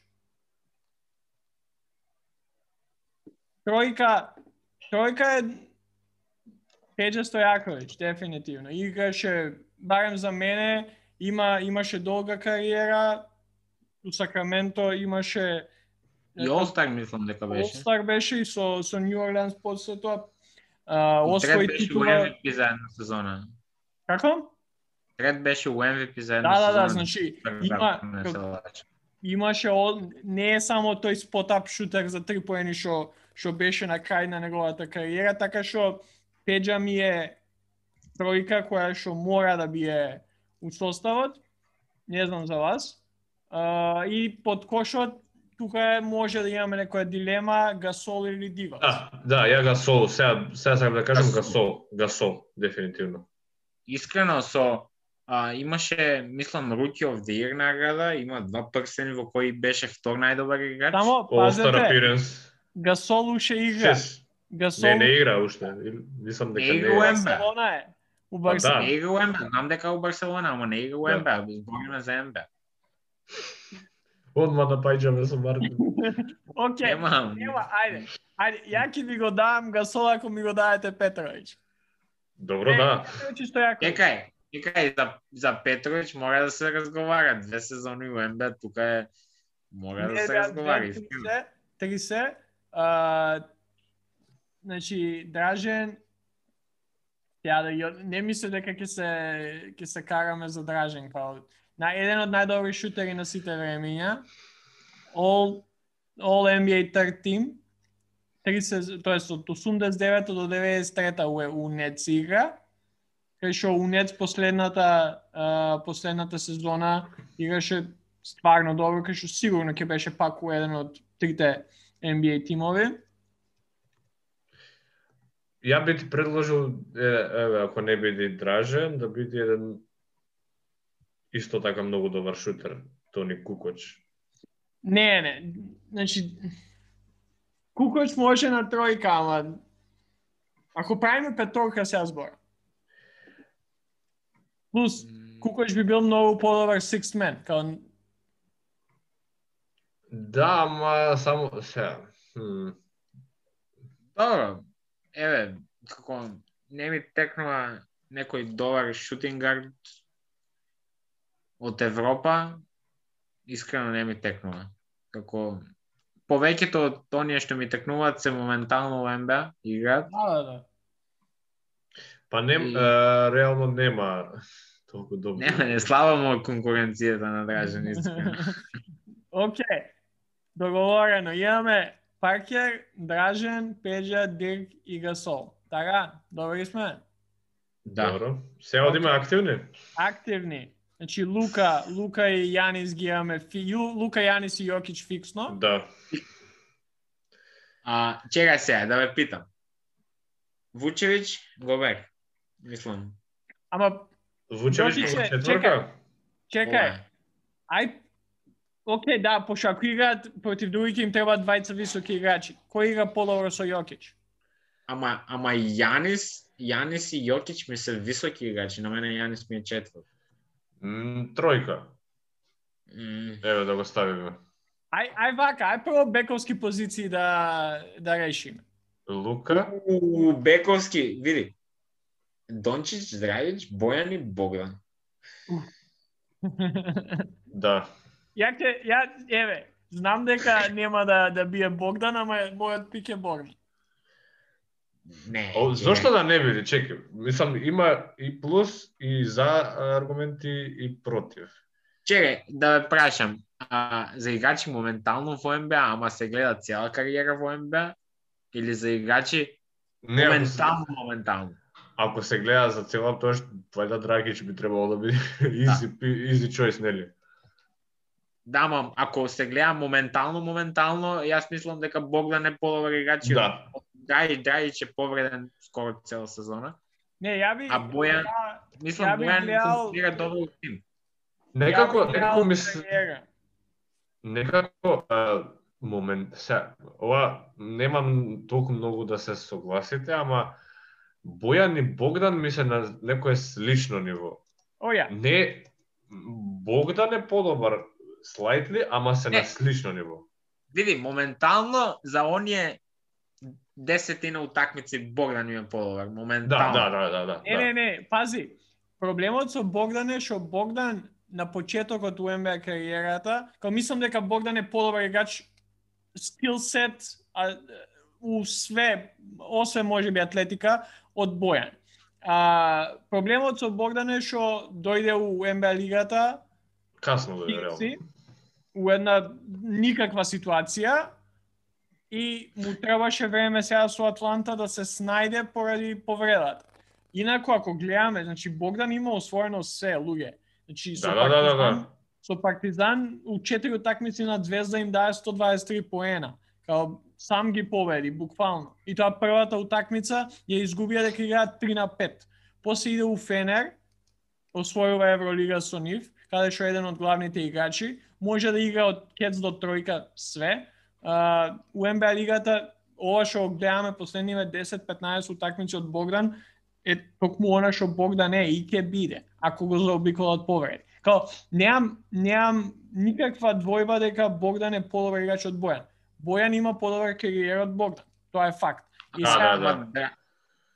Тројка, тројка е Пеđа Стојаковиќ, дефинитивно. Играше, барем за мене, има имаше долга кариера, у Сакраменто имаше И Олстар мислам дека беше. All-Star беше и со, со New Orleans после тоа. Трет освои беше титула... MVP за една сезона. Како? Трет беше у MVP за една Да, да, сезона. да, значи Така, има, лажам. имаше ол- не е само тој спот-ап шутер за три поени што што беше на крај на неговата кариера, така што Педжа ми е тројка која што мора да биде у составот. Не знам за вас. А, и под кошот тука е, може да имаме некоја дилема Гасол или Дивац. Да, да, ја Гасол, сега сега сакам да кажам Гасол. Гасол, Гасол, дефинитивно. Искрено со а, имаше, мислам, Rookie of the Year награда, има два прсени во кои беше втор најдобар играч. Само пазете. Гасол уште игра. Шест. Гасол Не, не игра уште. Мислам дека Не не игра игра. у. Барселона е. У да. Барселона. Не игра у НБА, знам дека у Барселона, ама не игра у Да. НБА, збориме за НБА. Одма да пајџаме со Мартин. [laughs] Океј. Нема, Нема, ајде. Ајде, ја ќе ви го дам Гасол ако ми го дадете Петрович. Добро, да. Петрович Чекај, чекај, за, за Петрович мора да се разговара. Две сезони у НБА, тука е... Мора да се да, разговара. Три се, три се. А, значи, Дражен, ја да ја, не мисле дека ќе се ќе се караме за Дражен као на еден од најдобри шутери на сите времиња. All All NBA third team. 30, тоест од 89 до 93 у, у Нец игра. Кај што у Нец последната а, последната сезона играше стварно добро, кај што сигурно ќе беше пак у еден од трите NBA тимови. Ја би ти предложил, е, еве, ако не биде Дражен, да биде еден исто така многу добар шутер, Тони Кукоч. Не, не. Значи, Кукоч може на тројка, ама ако правиме петорка сега збора. Плюс, Кукоч би бил многу подобар sixth man, као Да, ама само. Хм. Добро. Еве, како не ми текнува некој добар шутинг гард од Европа, искрено не ми текнува. Како повеќето од оние што ми текнуваат се моментално во НБА играат. Да, да, да. Па не, И- е, реално нема толку добро. Нема, не му е конкуренцијата на Дражен искрено. Океј. Договорено. Имаме Паркер, Дражен, Пеđа, Дирк и Гасол. Така, добри сме. Да. Добро. Се одиме активни? Активни. Значи Лука, Лука и Јанис ги имаме, фи, Ю- Лука, Јанис и Јокич фиксно. Да. А, чекај сега, да ве питам. Вучевич, Гобер. Мислам. Ама Вучевич Јокич како четворка? чекај, ај Океј, да, пошто ако играат против другите им треба двајца високи играчи. Кој игра подобро со Јокич? Ама, ама Јанис, Јанис и Јокич ми се високи играчи, на мене Јанис ми е четврт. М, Тројка. М, Еве да го ставиме. Ај, ај вака, ај прво бековски позиции да, да решиме. Лука, У, Бековски, види. Дончич, Драјич, Бојан и Богдан. да. Ја ќе, ја, еве, знам дека нема да, да бие Богдан, ама мојот пик е Богдан. Не. О, зошто да не биде? Чекај. Мислам има и плюс и за аргументи и против. Чекај, да ве прашам. А, за играчи моментално во НБА, ама се гледа цела кариера во НБА? Или за играчи Не, моментално, моментално? Ако се гледа за цела тоа што вајда Драгич би требало да биде [laughs] easy, easy choice, нели? Да, ма, ако се гледа моментално, моментално, јас мислам дека Богдан е подобар играч. Да. Драјич, Драјич е повреден скоро цела сезона. Не, ја би... А Бојан? ја- Мислам, Ја би Бојан гледал- функционира добро во тим. Некако, некако ми се. Некако а, момент, се, ова немам толку многу да се согласите, ама Бојан и Богдан ми се на некое слично ниво. О, ја. Не, Богдан е подобар слајтли, ама се Не. на слично ниво. Види, моментално за оние десетина утакмици Богдан ми е подобар. Да, Моментално. да, да, да, да. Не, не, не, пази. Проблемот со Богдан е што Богдан на почетокот у НБА кариерата, као мислам дека Богдан е подобар играч скил сет а, у све, освен можеби атлетика, од Бојан. А, проблемот со Богдан е што дојде у НБА лигата Касно да е Кингси, реално. у една никаква ситуација и му требаше време сега со Атланта да се снајде поради повредата. Инаку ако гледаме, значи Богдан има освоено се луѓе. Значи со Да, да, да, да, Партизан, да. со Партизан у 4 утакмици на Звезда им дае 123 поена. Као сам ги победи буквално. И тоа првата утакмица ја изгубија дека играат 3 на 5. После иде у Фенер, освојува Евролига со нив, каде што еден од главните играчи, може да игра од кец до тројка све. Uh, у НБА лигата ова што го гледаме последниве 10-15 утакмици од Богдан е токму она што Богдан е и ќе биде, ако го заобиколат повреди. Као, неам, неам никаква двојба дека Богдан е подобар играч од Бојан. Бојан има подобар кариера од Богдан. Тоа е факт. И Да, сега, да, да. Ама, Дра...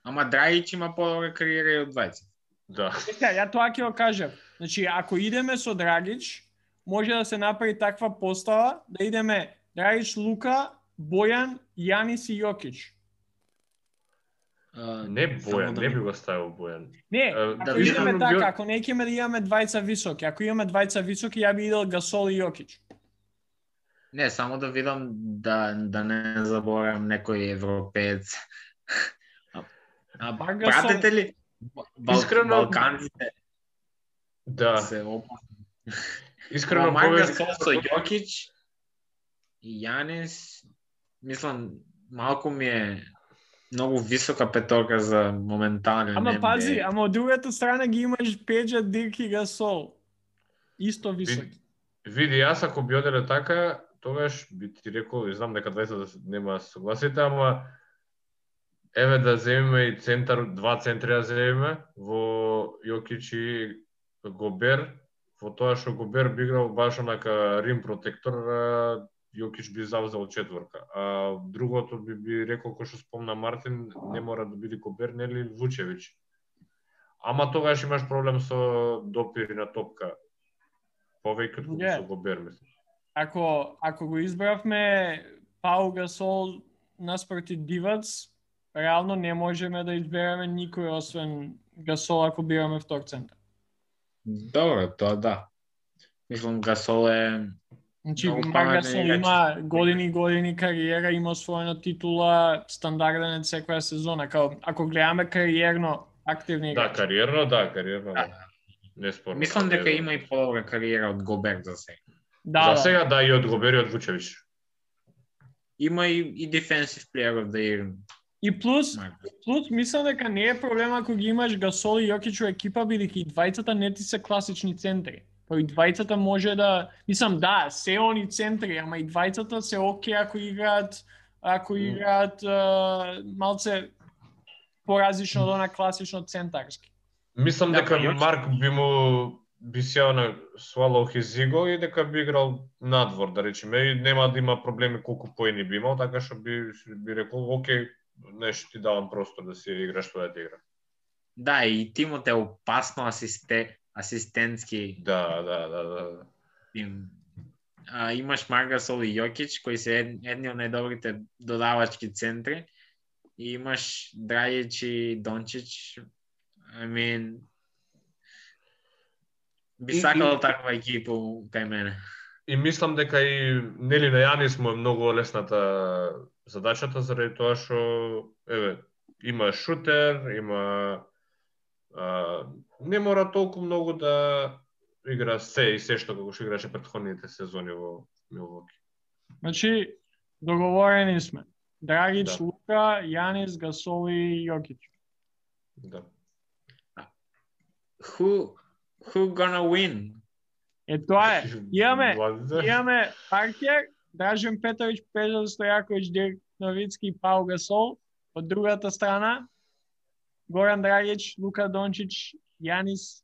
ама Драјич има подобра кариера и од двајца. Да. Сега, ја тоа ќе го кажам. Значи, ако идеме со Драгич, може да се направи таква постава, да идеме Драгич, Лука, Бојан, Јанис и Јокич. Не Бојан, да не би го ставил Бојан. Не, Е, ако да идеме така, ако не ќе да имаме двајца високи, ако имаме двајца високи, ја би идел Гасол и Јокич. Не, само да видам да, да не заборавам некој европеец. А, а пратите ли Бал, Искрено- Балканците Да, се опасни. искрено повеќе со Јокич и Јанис, мислам, малку ми е многу висока петорка за моментален Ама NBA. пази, ама од другата страна ги имаш Пеđа, Дирк и Гасол. Исто високи. Види, јас ако би оделе така, тогаш би ти рекол, и знам дека двајца да се- нема да согласите, ама еве да земеме и центар, два центри да земеме во Јокич и Гобер, во тоа што Гобер би играл баш онака рим протектор, Јокич би завзел четворка. А другото би, би рекол кој што спомна Мартин, не мора да биде Гобер, нели Вучевиќ. Ама тогаш имаш проблем со допири на топка. Повеќе од Е. со Гобер, мислам. Ако ако го избравме Пау Гасол наспроти Дивац, реално не можеме да избереме никој освен Гасол ако бираме втор центар. Добро, тоа да. Мислам Гасол е Значи, Марк Гасол има години и години кариера, има освоена титула, стандарден е секоја сезона. Као, ако гледаме кариерно активни Да, играчи. кариерно, да, кариерно, да. Да. Неспорно. Мислам дека има и подобра кариера од Гобер за сега. Да, За да. сега да и од Гобер и од Вучевиќ. Има и, и defensive player of the year. И плюс, плюс мислам дека не е проблем ако ги имаш Гасол и Јокич во екипа, бидејќи и двајцата не ти се класични центри. Па и двајцата може да, мислам да, се они центри, ама и двајцата се оке ако играат ако играат а, малце поразлично од она класично центарски. Мислам Да, дека па Јокич- Марк би му би сео на his ego и дека би играл надвор, да речеме, и нема да има проблеми колку поени би имал, така што би би рекол, окей, нешто ти давам простор да си играш твојата игра. Да, и тимот е опасно асисте, асистентски Да, да, да, да. тим. А, имаш Маргасол и Јокич, кои се ед, едни од најдобрите додавачки центри. И имаш Драјич и Дончич. I mean, би сакал и- таква екипа кај мене. И мислам дека и нели на Јанис му е многу лесната задачата заради тоа што еве има шутер, има а, не мора толку многу да игра се и се што како што играше претходните сезони во Милвоки. Значи, договорени сме. Драгич, Да. Лука, Јанис, Гасол и Јокич. Да. Who, who gonna win? Е, тоа е. Имаме-. Имаме Паркер, Дражен Петрович, Пежа Стојаковиќ, Дирк Новицки и Пау Гасол. Од другата страна, Горан Драгич, Лука Дончич, Јанис,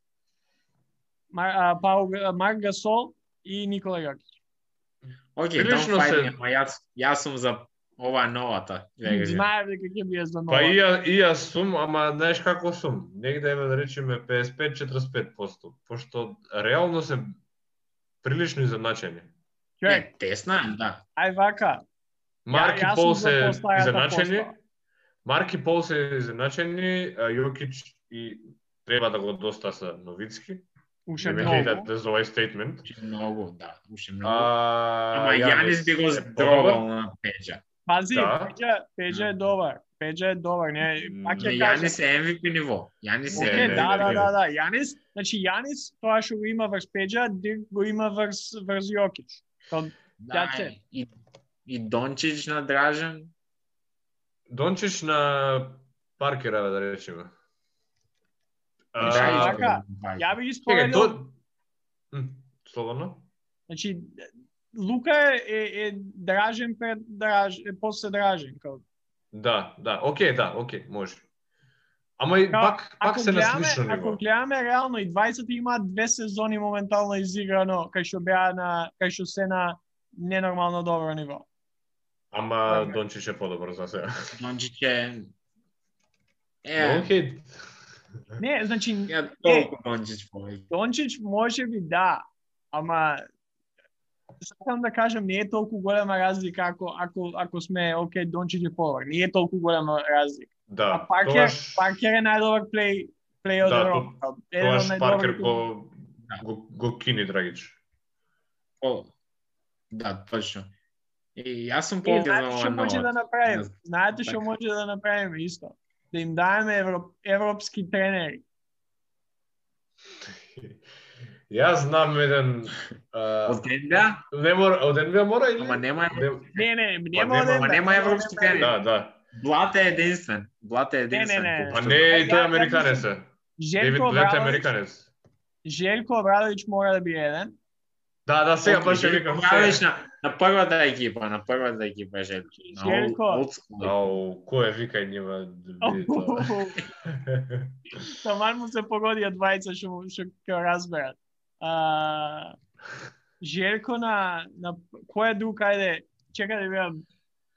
Мар, а, Пау, Марк Гасол и Никола Јокич. Океј, Прилично don't fight се- ама јас, јас сум за ова новата верзија. Знаев дека ќе биде за нова. Па и ја, и јас сум, ама знаеш како сум? Негде еве да речеме 55-45%, пошто реално се прилично изедначени. Човек, Не, тесна е, да. ај вака. Марк и јас Пол се постајата изедначени. постава. Марк и Пол се изедначени, а Јокич и треба да го достаса Новицки. Уште Не многу. хейтате за овој стейтмент. Уште многу, да, уште многу. А, Ама Јанис би го е здробал на Педжа. Пази, Да. Пеđа е добар. Пеđа е добар, не, пак кажам. Јанис е MVP ниво. Јанис е не, да, да, да, да. Јанис, значи Јанис, тоа што го има врз Пеđа, Дирк го има врз врз Јокич. Тоа Да, и, и Дончич на Дражен. Дончич на Паркера, да речеме. Значи, Да, така, ја би испоредил, Слободно? значи Лука е, е, е дражен пред драж, е после дражен, као. Да, да, окей, да, окей, може. Ама и Као, пак, пак се на слично ако ниво. гледаме реално и 20 имаат две сезони моментално изиграно, кај што беа на кај што се на ненормално добро ниво. Ама. Дончич е подобар за сега. Дончич е... Е, Окей. Не, значи ја толку Дончич повеќе. Дончич може би да, ама сакам да кажам не е толку голема разлика ако ако ако сме окей Дончич е подобар. Не е толку голема разлика. Да, а Паркер, тогаш, Паркер е најдобар плей плей од Да, Европа. Тогаш Паркер го, Да. го, го кини Драгич. О, да, точно. И јас сум повеќе за ова што може да направиме? Знаете што така. може да направиме исто? Да им даеме евро, европски тренери. Јас знам еден... А, Од НБА? не мора, од НБА мора или? Ама нема Не, Не, не, нема ама да- нема европски оден да- да, да. Блат е единствен. Блат е единствен. не, не. Па не, и Ја- тој американец е. Желко Блет е американец. Желко Обрадович мора да биде еден. Да, да, сега баш ќе викам. Правиш на, на првата екипа, на првата екипа Желко. Желко. Ау, кој е вика нива да биде тоа? [laughs] Таман му се погоди од двајца што ќе разберат. А, Желко на на кој е друг ајде чекај да видам.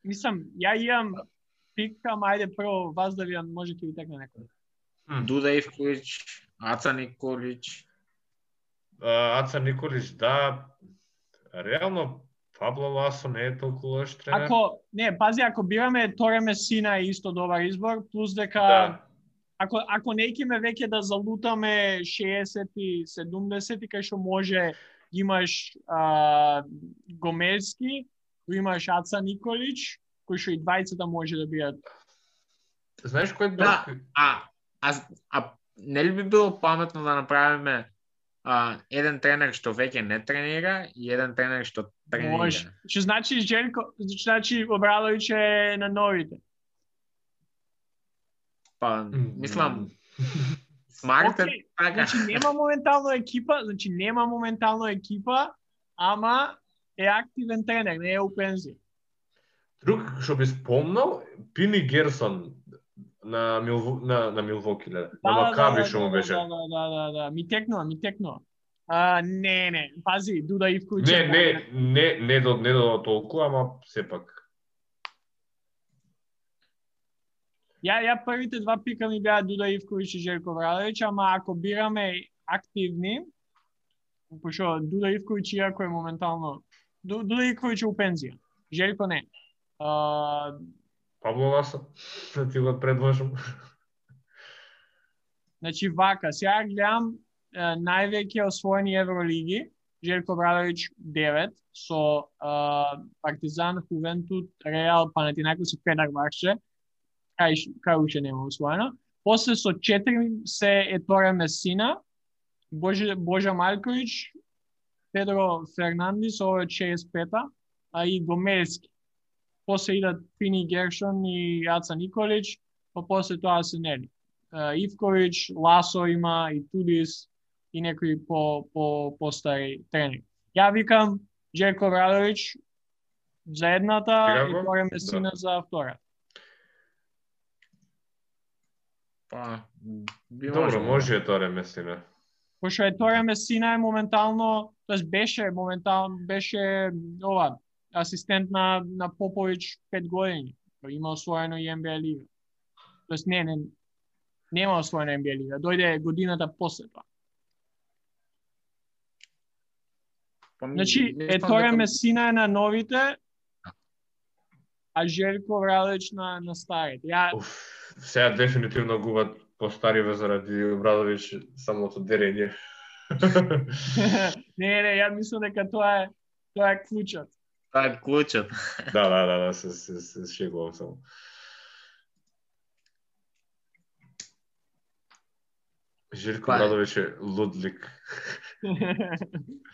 Мислам, ја имам пик, ама ајде прво вас да видам може ќе ви текне некој. Дуда Ивковиќ, Аца Николиќ, А, Аца Николич, да, реално Пабло Ласо не е толку лош тренер. Ако не, пази ако бираме Торе Месина е исто добар избор, плюс дека Да. Ако ако не ме веќе да залутаме 60 и 70 кај што може имаш а, Гомелски, го имаш Аца Николич, кој што и двајцата може да бидат. Знаеш кој е Да. а, а, а не ли би било паметно да направиме а, еден тренер што веќе не тренира и еден тренер што тренира? Може. Што значи Желко, значи Обрадович е на новите. Па, мислам, [laughs] смарт е така. Значи нема моментално екипа, значи нема моментално екипа, ама е активен тренер, не е у пензија. Друг што би спомнал, Пини Герсон на Милво, на на Милвоки, ле. На Макаби што му беше. Да, да, да, да, да, ми текнува, ми текнува. А, не, не, пази, Дуда Ивковиќ. Не, не, не, не до не до толку, ама сепак. Ја ја првите два пика ми беа Дуда Ивковиќ и Желко Врадовиќ, ама ако бираме активни, пошто Дуда Ивковиќ иако е моментално Ду- Дуда Ивковиќ е у пензија. Желко не. А, Пабло Ласо, да ти го предложам. Значи вака, сега гледам највеќе освоени Евролиги, Желко Брадович 9 со Партизан, Хувентут, Реал, Панатинакос и Фенербахче. Кај кај уште нема освоено. После со 4 се Еторе Месина, Боже, Божа Марковиќ, Педро Фернандис, ова е 65-та, а и Гомелски. После идат Фини Гершон и Аца Николич, па после тоа се нели. Е, Ивковиќ, Ласо има и Тудис и некои по по постари тренери. Ја викам Джеко Радович за едната Сега и? Торе Месина за втората. Па, би Добро, можело. може е тоа местина. Пошто е Торе Месина е моментално, тоест беше моментално беше ова асистент на на Поповиќ 5 години. Има освоено и НБА лига. Тоест не, не нема освоено НБА лига. Дојде годината после тоа. Па, Значи, мислам Еторе дека- Месина е на новите, а Желко Врадович на, на старите. Ја, Уф, сега дефинитивно губат постариве заради Обрадович самото дерење. [laughs] не, не, ја мислам дека тоа е тоа е клучот. Тоа е клучот. [laughs] да, да, да, да, се, се, се шегувам само. Желко Па- Обрадович е лудлик. [laughs]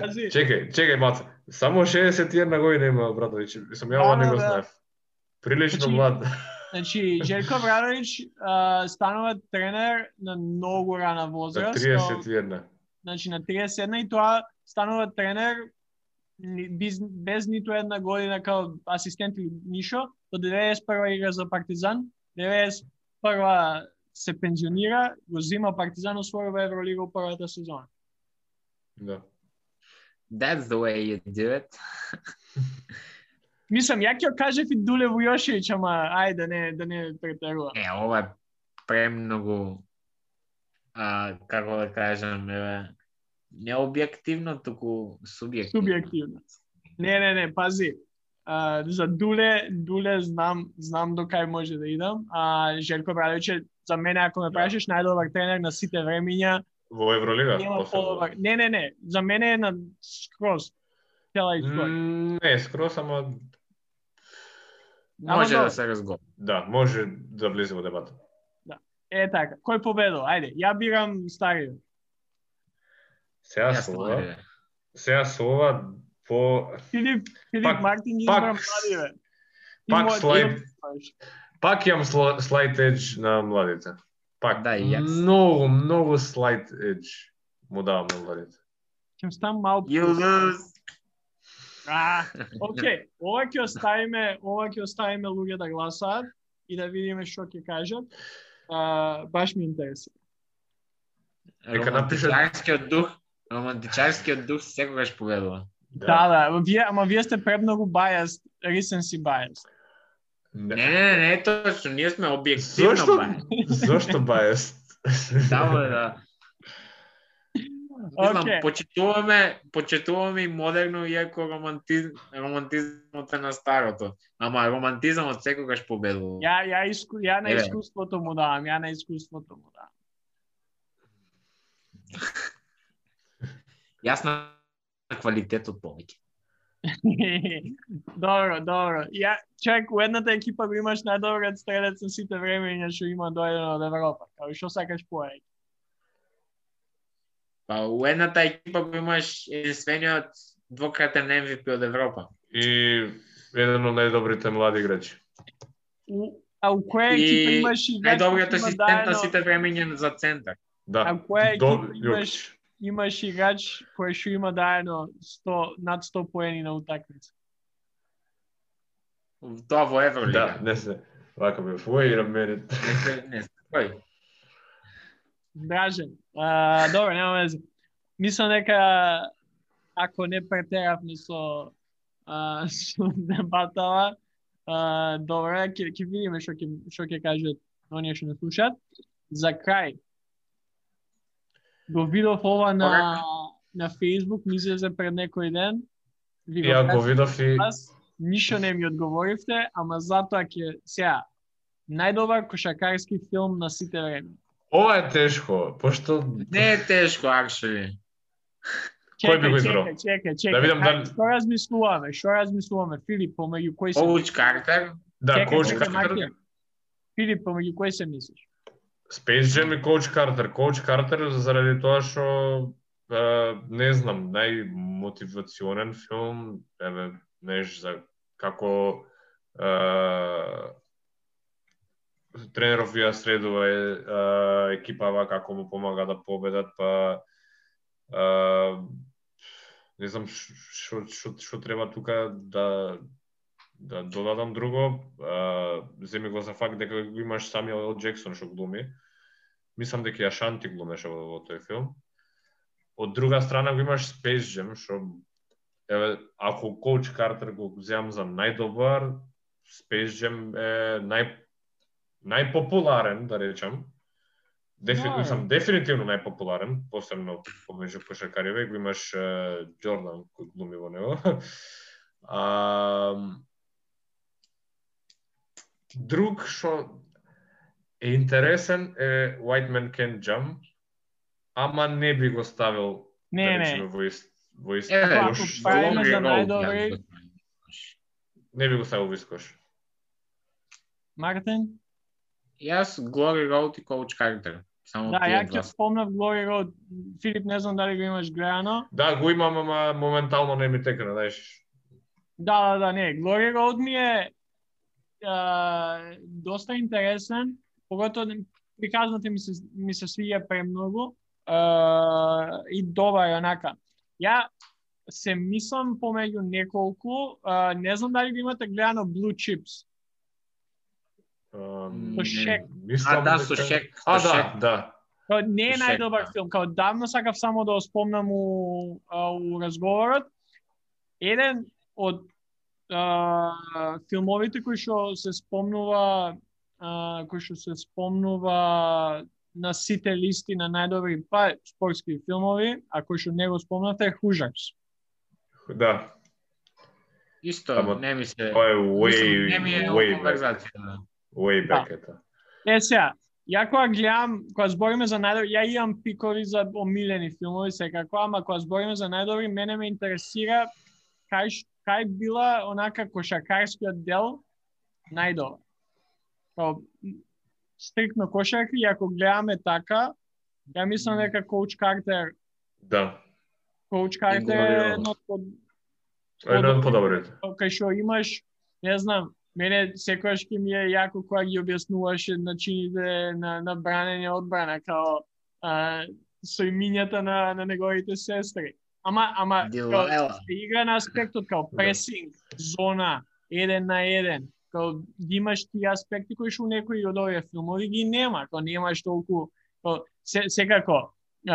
Пази. Чекај, чекај, маца. Само 61 година има Обрадович. Мислам, ја Да, ова не да, го да. знаев. Прилично Значи, млад. Значи, Желко Врадович а, станува тренер на многу рана На возраст. 31. Значи, на 31 и тоа станува тренер без, без ниту една година као асистент или нишо. До 91 игра за Партизан, 91 се пензионира, го зима Партизан, освојува Евролига у првата сезона. Да. That's the way you do it. [laughs] Мислам, ја ќе кажев и Дуле Вујошевиќ, ама ајде да не да не претерувам. Е, ова е премногу а, како да кажам, еве, не објективно, туку субјективно. Субјективно. Не, не, не, пази. А, за Дуле, Дуле знам, знам до кај може да идам. А Желко Брадович е за мене ако ме прашаш најдобар тренер на сите времиња, Во Евролига? нема подобар. Не, не, не, за мене е на скроз цела историја. М, Не, скрос, ама Може Ама да се разговара. да, може да влезе во дебата. Е така, кој победил? Ајде, ја бирам стариот. Сега Јас со не ова, мога. сега со ова по Филип, Филип Пак- Мартин пак- младиве. Ти пак слайд. пак имам сла- слайд едж на младите. Пак Да, јас. многу, многу слайд едж му давам ноларите. Ќе стам мал You lose. А, [laughs] окей, ова ќе оставиме, ова ќе оставиме луѓе да гласаат и да видиме што ќе кажат. А, баш ми интересира. Нека напишат- Романтичарскиот дух, романтичарскиот дух секогаш победува. Да, да, ама вие, ама вие сте премногу biased, recency biased. Не, не, не, не е точно, ние сме објективно Зошто? бај. Зошто бајест? Да, бе, да. Не знам, почитуваме, почитуваме и модерно, иако романтиз, романтизмот е на старото. Ама романтизмот секогаш победува. Ја, ја, иску, ја на искуството му давам, ја на искуството му давам. Јас на квалитетот повеќе. [laughs] добро, добро. Ја, чек, у едната екипа го имаш најдобриот стрелец на сите времења што има дојдено од Европа. Као што сакаш повеќе? Па у едната екипа го имаш единствениот двократен MVP од Европа. И еден од најдобрите млади играчи. У, а у која екипа И имаш играч најдобриот асистент на сите времења за центар. Да. А која До- екипа имаш. Имаш играч кој што има даедно 100 над 100 поени на утакмица. Тоа во Евролига. Да, не се. Вака бе, wait a minute. Не, се- не, кој? Дражен. А, добро, нема вeze. Мислам дека ако не претеравме со а, со дебатава, а, добро, ќе ќе видиме што ќе што ќе кажат оние што не слушаат. За крај го видов ова на на Facebook, ми излезе пред некој ден. Ви го Ја го видов и ништо не ми одговоривте, ама затоа ќе сега најдобар кошакарски филм на сите време. ова е тешко, пошто Не е тешко, actually. [laughs] Кој би го избрал? Чекај, чекај, чекај. Да видам дали- Што размислуваме? Што размислуваме? Филип, помеѓу кој се Коуч Картер, да, коуч Картер. Филип, помеѓу кој се мислиш? Space Jam и коуч Картер. Коуч Картер заради тоа што не знам, најмотивационен филм, еве, неш за како е, тренеров ја средува е, е, екипава како му помага да победат, па е, не знам што треба тука да да додадам друго, а, земи го за факт дека го имаш Самуел Л. Джексон што глуми. Мислам дека и Ашанти глумеше во, во тој филм. Од друга страна го имаш Space Jam, што еве ако Коуч Картер го земам за најдобар, Space Jam е нај најпопуларен, да речам. Дефи, Да. мислам, дефинитивно најпопуларен, посебно помеѓу кошакариве, го имаш Джордан кој глуми во него. [laughs] А, друг што е интересен е White Man Can't Jump, ама не би го ставил Не, да не. речеме во ист во ист Еве, Ако кош. Не би го ставил во ист кош. Мартин? Јас Glory Road и Coach Carter. Само Да, ја ќе спомнав Glory Road. Филип, не знам дали го имаш гледано. Да, го имам, ама моментално не ми текна, знаеш. Да, да, да, не. Glory Road ми е а, доста интересен, поготово приказната ми се ми се свиѓа премногу а, и добар онака. Ја се мислам помеѓу неколку, а, не знам дали го имате гледано Blue Chips. Ам, Со Шек. Мислам А, да, со Шек, А, Шек. да, да. Као, не е најдобар филм, као давно сакав само да го спомнам у, у разговорот. Еден од а, филмовите кои што се спомнува а, кои што се спомнува на сите листи на најдобри па спортски филмови, а кои што не го спомнавте е Хужакс. Да, Исто, Ама не ми се... тоа е Мислам, way, не ми е way back. да. Way Да. back ета. Е сега, ја кога гледам, кога збориме за најдобри, ја имам пикови за омилени филмови секако, ама кога збориме за најдобри, мене ме интересира кај кај била онака кошакарскиот дел најдобар. Стрикно кошарки, и ако гледаме така, ја мислам дека Коуч Картер, Да, Коуч Картер е едно од едно од подобрите. кај што имаш, не знам, мене секогаш ќе ми е јако кога ги објаснуваше начините на, на бранење одбрана, као а, со имињата на, на неговите сестри. Ама, ама, као, се игра на аспектот као Да. пресинг, зона, еден на еден, као имаш тие аспекти кои што у некои од овие филмови ги нема, као немаш толку, као, се, секако,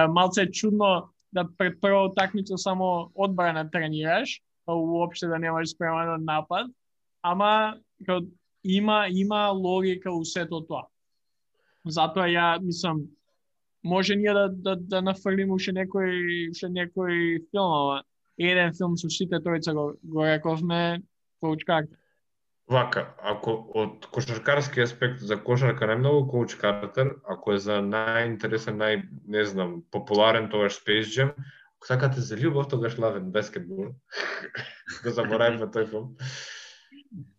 малце чудно да пред прва утакмица само одбрана тренираш, као уопште да немаш спреман од напад, ама као, има има логика у сето тоа. Затоа ја мислам може ние да да да нафрлиме уште некој уште некој филм, ама еден филм со сите тројца го, го рековме Коуч Картер. Вака, ако од кошаркарски аспект за кошарка најмногу Коуч Картер, ако е за најинтересен, нај, не знам, популарен тогаш Space Jam, ако сакате за љубов, тогаш and Basketball. го заборавивме тој филм.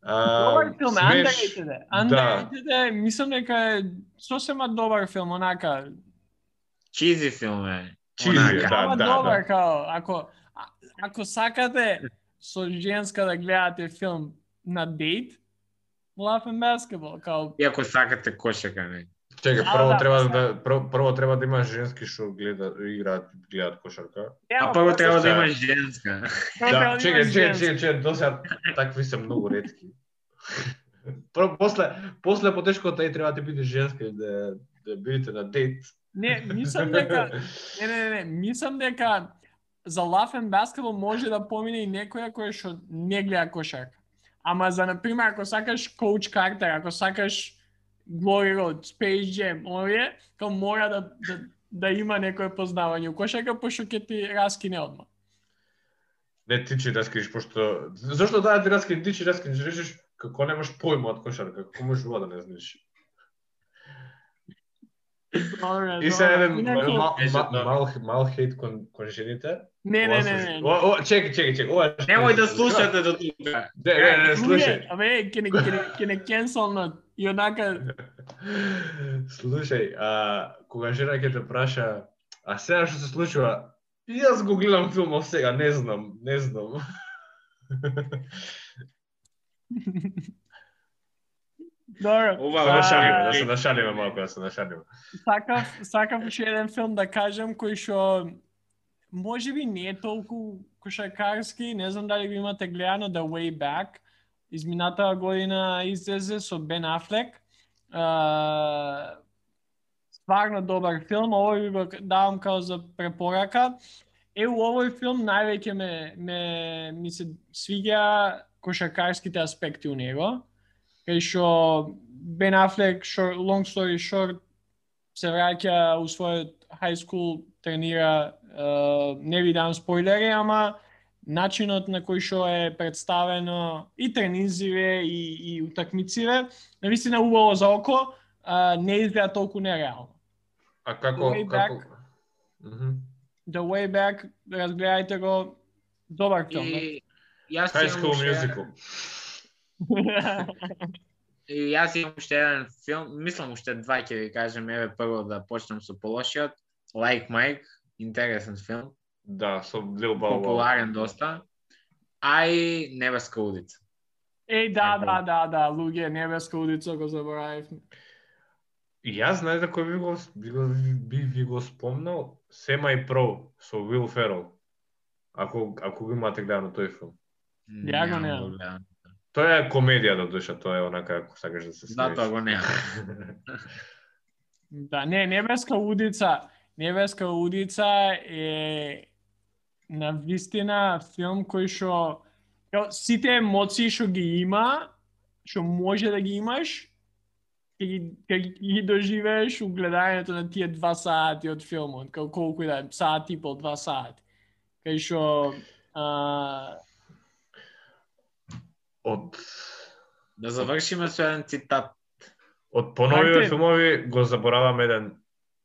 Добар филм, смеш- Underrated е. Да, Underrated е, мислам дека е сосема добар филм, онака. Чизи филм е. Чизи Онака. да, Ама да, добар, да. као, ако, а- ако сакате со женска да гледате филм на дейт, Love and Basketball, као, И ако сакате кошака, не. Чекај, Да, прво да, треба па да прво, прво треба да има женски што гледа играат гледаат кошарка. А прво треба да сега- има женска. Да, чекај, чекај, чекај, чекај, досега такви се многу ретки. После после потешкото и треба да биде женска и да да бидете на дейт. Не, мислам дека Не, не, не, не, мислам дека за Love and Basketball може да помине и некоја која што не гледа кошарка. Ама за, например, ако сакаш Коуч Картер, ако сакаш Glory Road, Space Jam, овие, као мора да, да, да има некој познавање у кошарка, пошто ќе ти раскине одма. Не ти чи раскинеш пошто зошто да ти раскин ти чи раскинеш речеш како немаш појма од кошарка, како можеш ова да не знаеш. И се еден мал, мал, хейт кон, кон жените. Не, не, не, не. О, чекај. Ова е- Немој да слушате до тука. Не, не, не, слушај. Абе, ќе не, ќе не, кенселнат. И онака, Слушај, а, кога жена ќе те праша, а сега што се случува, јас го гледам филмов сега, не знам, не знам. [laughs] [laughs] добро. Ова Да шалиме, да се нашалиме малку, да се нашалиме. сакав, сакав уште еден филм да кажам кој што може би не е толку кошаркарски, не знам дали го имате гледано The Way Back. Изминатава година излезе со Бен Афлек. Uh, стварно добар филм, овој ви го давам као за препорака. Е, у овој филм највеќе ме, ме, ми се свиѓа кошаркарските аспекти у него. Кај што Бен Афлек, short, long story short, се враќа у својот high school, тренира, uh, не ви дам спойлери, ама начинот на кој што е представено и тренизиве и, и утакмициве, навистина убаво за око, uh, не изгледа толку нереално. А како, Way како... Back. Мгм. The Way Back, разгледајте го, добар филм. И јас High School Musical. И јас имам уште еден филм, мислам уште два ќе ви кажем, еве прво да почнем со полошиот. Like Mike, интересен филм, Да, со Lil Bow популарен доста. А и Небеска улица. Еј, да, да, да, да, луѓе, небеска улица го заборавивме. И јас знаеш за кој би го, би го, би, ви го спомнал, Semi Pro со Will Ferrell. Ако, ако го имате гледано тој филм. Ја го Немам гледано. Тоа е комедија до душа, тоа е онака ако сакаш да се Да, смееш. тоа го немам. [laughs] Да, не, Небеска удица, Небеска удица е на вистина филм кој што сите емоции што ги има, што може да ги имаш, ќе ги, ќе ги, ги доживееш у гледањето на тие два сати од филмот, као колку и да е, сат и пол, два сати. Кај што а, Од Да завршиме со еден цитат. од поновиве филмови го заборавам еден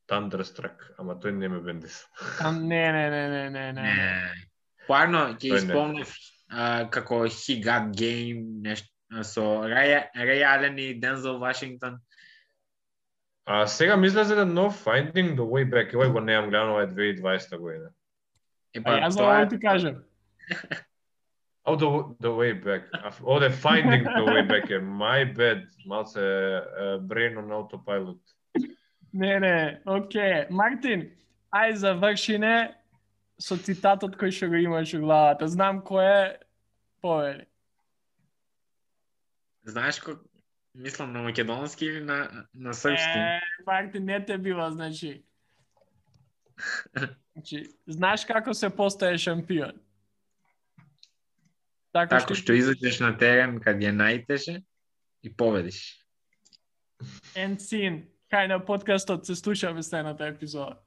Thunderstruck, ама тој не ме бендис. там не, не, не, не, не, не. Не. Поарно ќе исполнив а, како He Got Game, нешто со Рай Ален и Дензел Вашингтон. А сега ми излезе еден нов Finding the Way Back, овој го немам гледано, ова е 2020 година. Е, А јас тоа ти кажам. [laughs] Oh, the, the way back. А, Овде finding the way back е my bad. Малце uh, brain on autopilot. Не, не, окей. Мартин, Ај завршине со цитатот кој што го имаш у главата. Знам кој е, повери. Знаеш кој мислам на македонски или на на српски? Е, пак ти не те била, значи. [laughs] Значи, знаеш како се постае шампион? Така, Тако што излезеш на терен кад е најтеше и победиш. End scene. Кај на подкастот се слушаме следната епизода.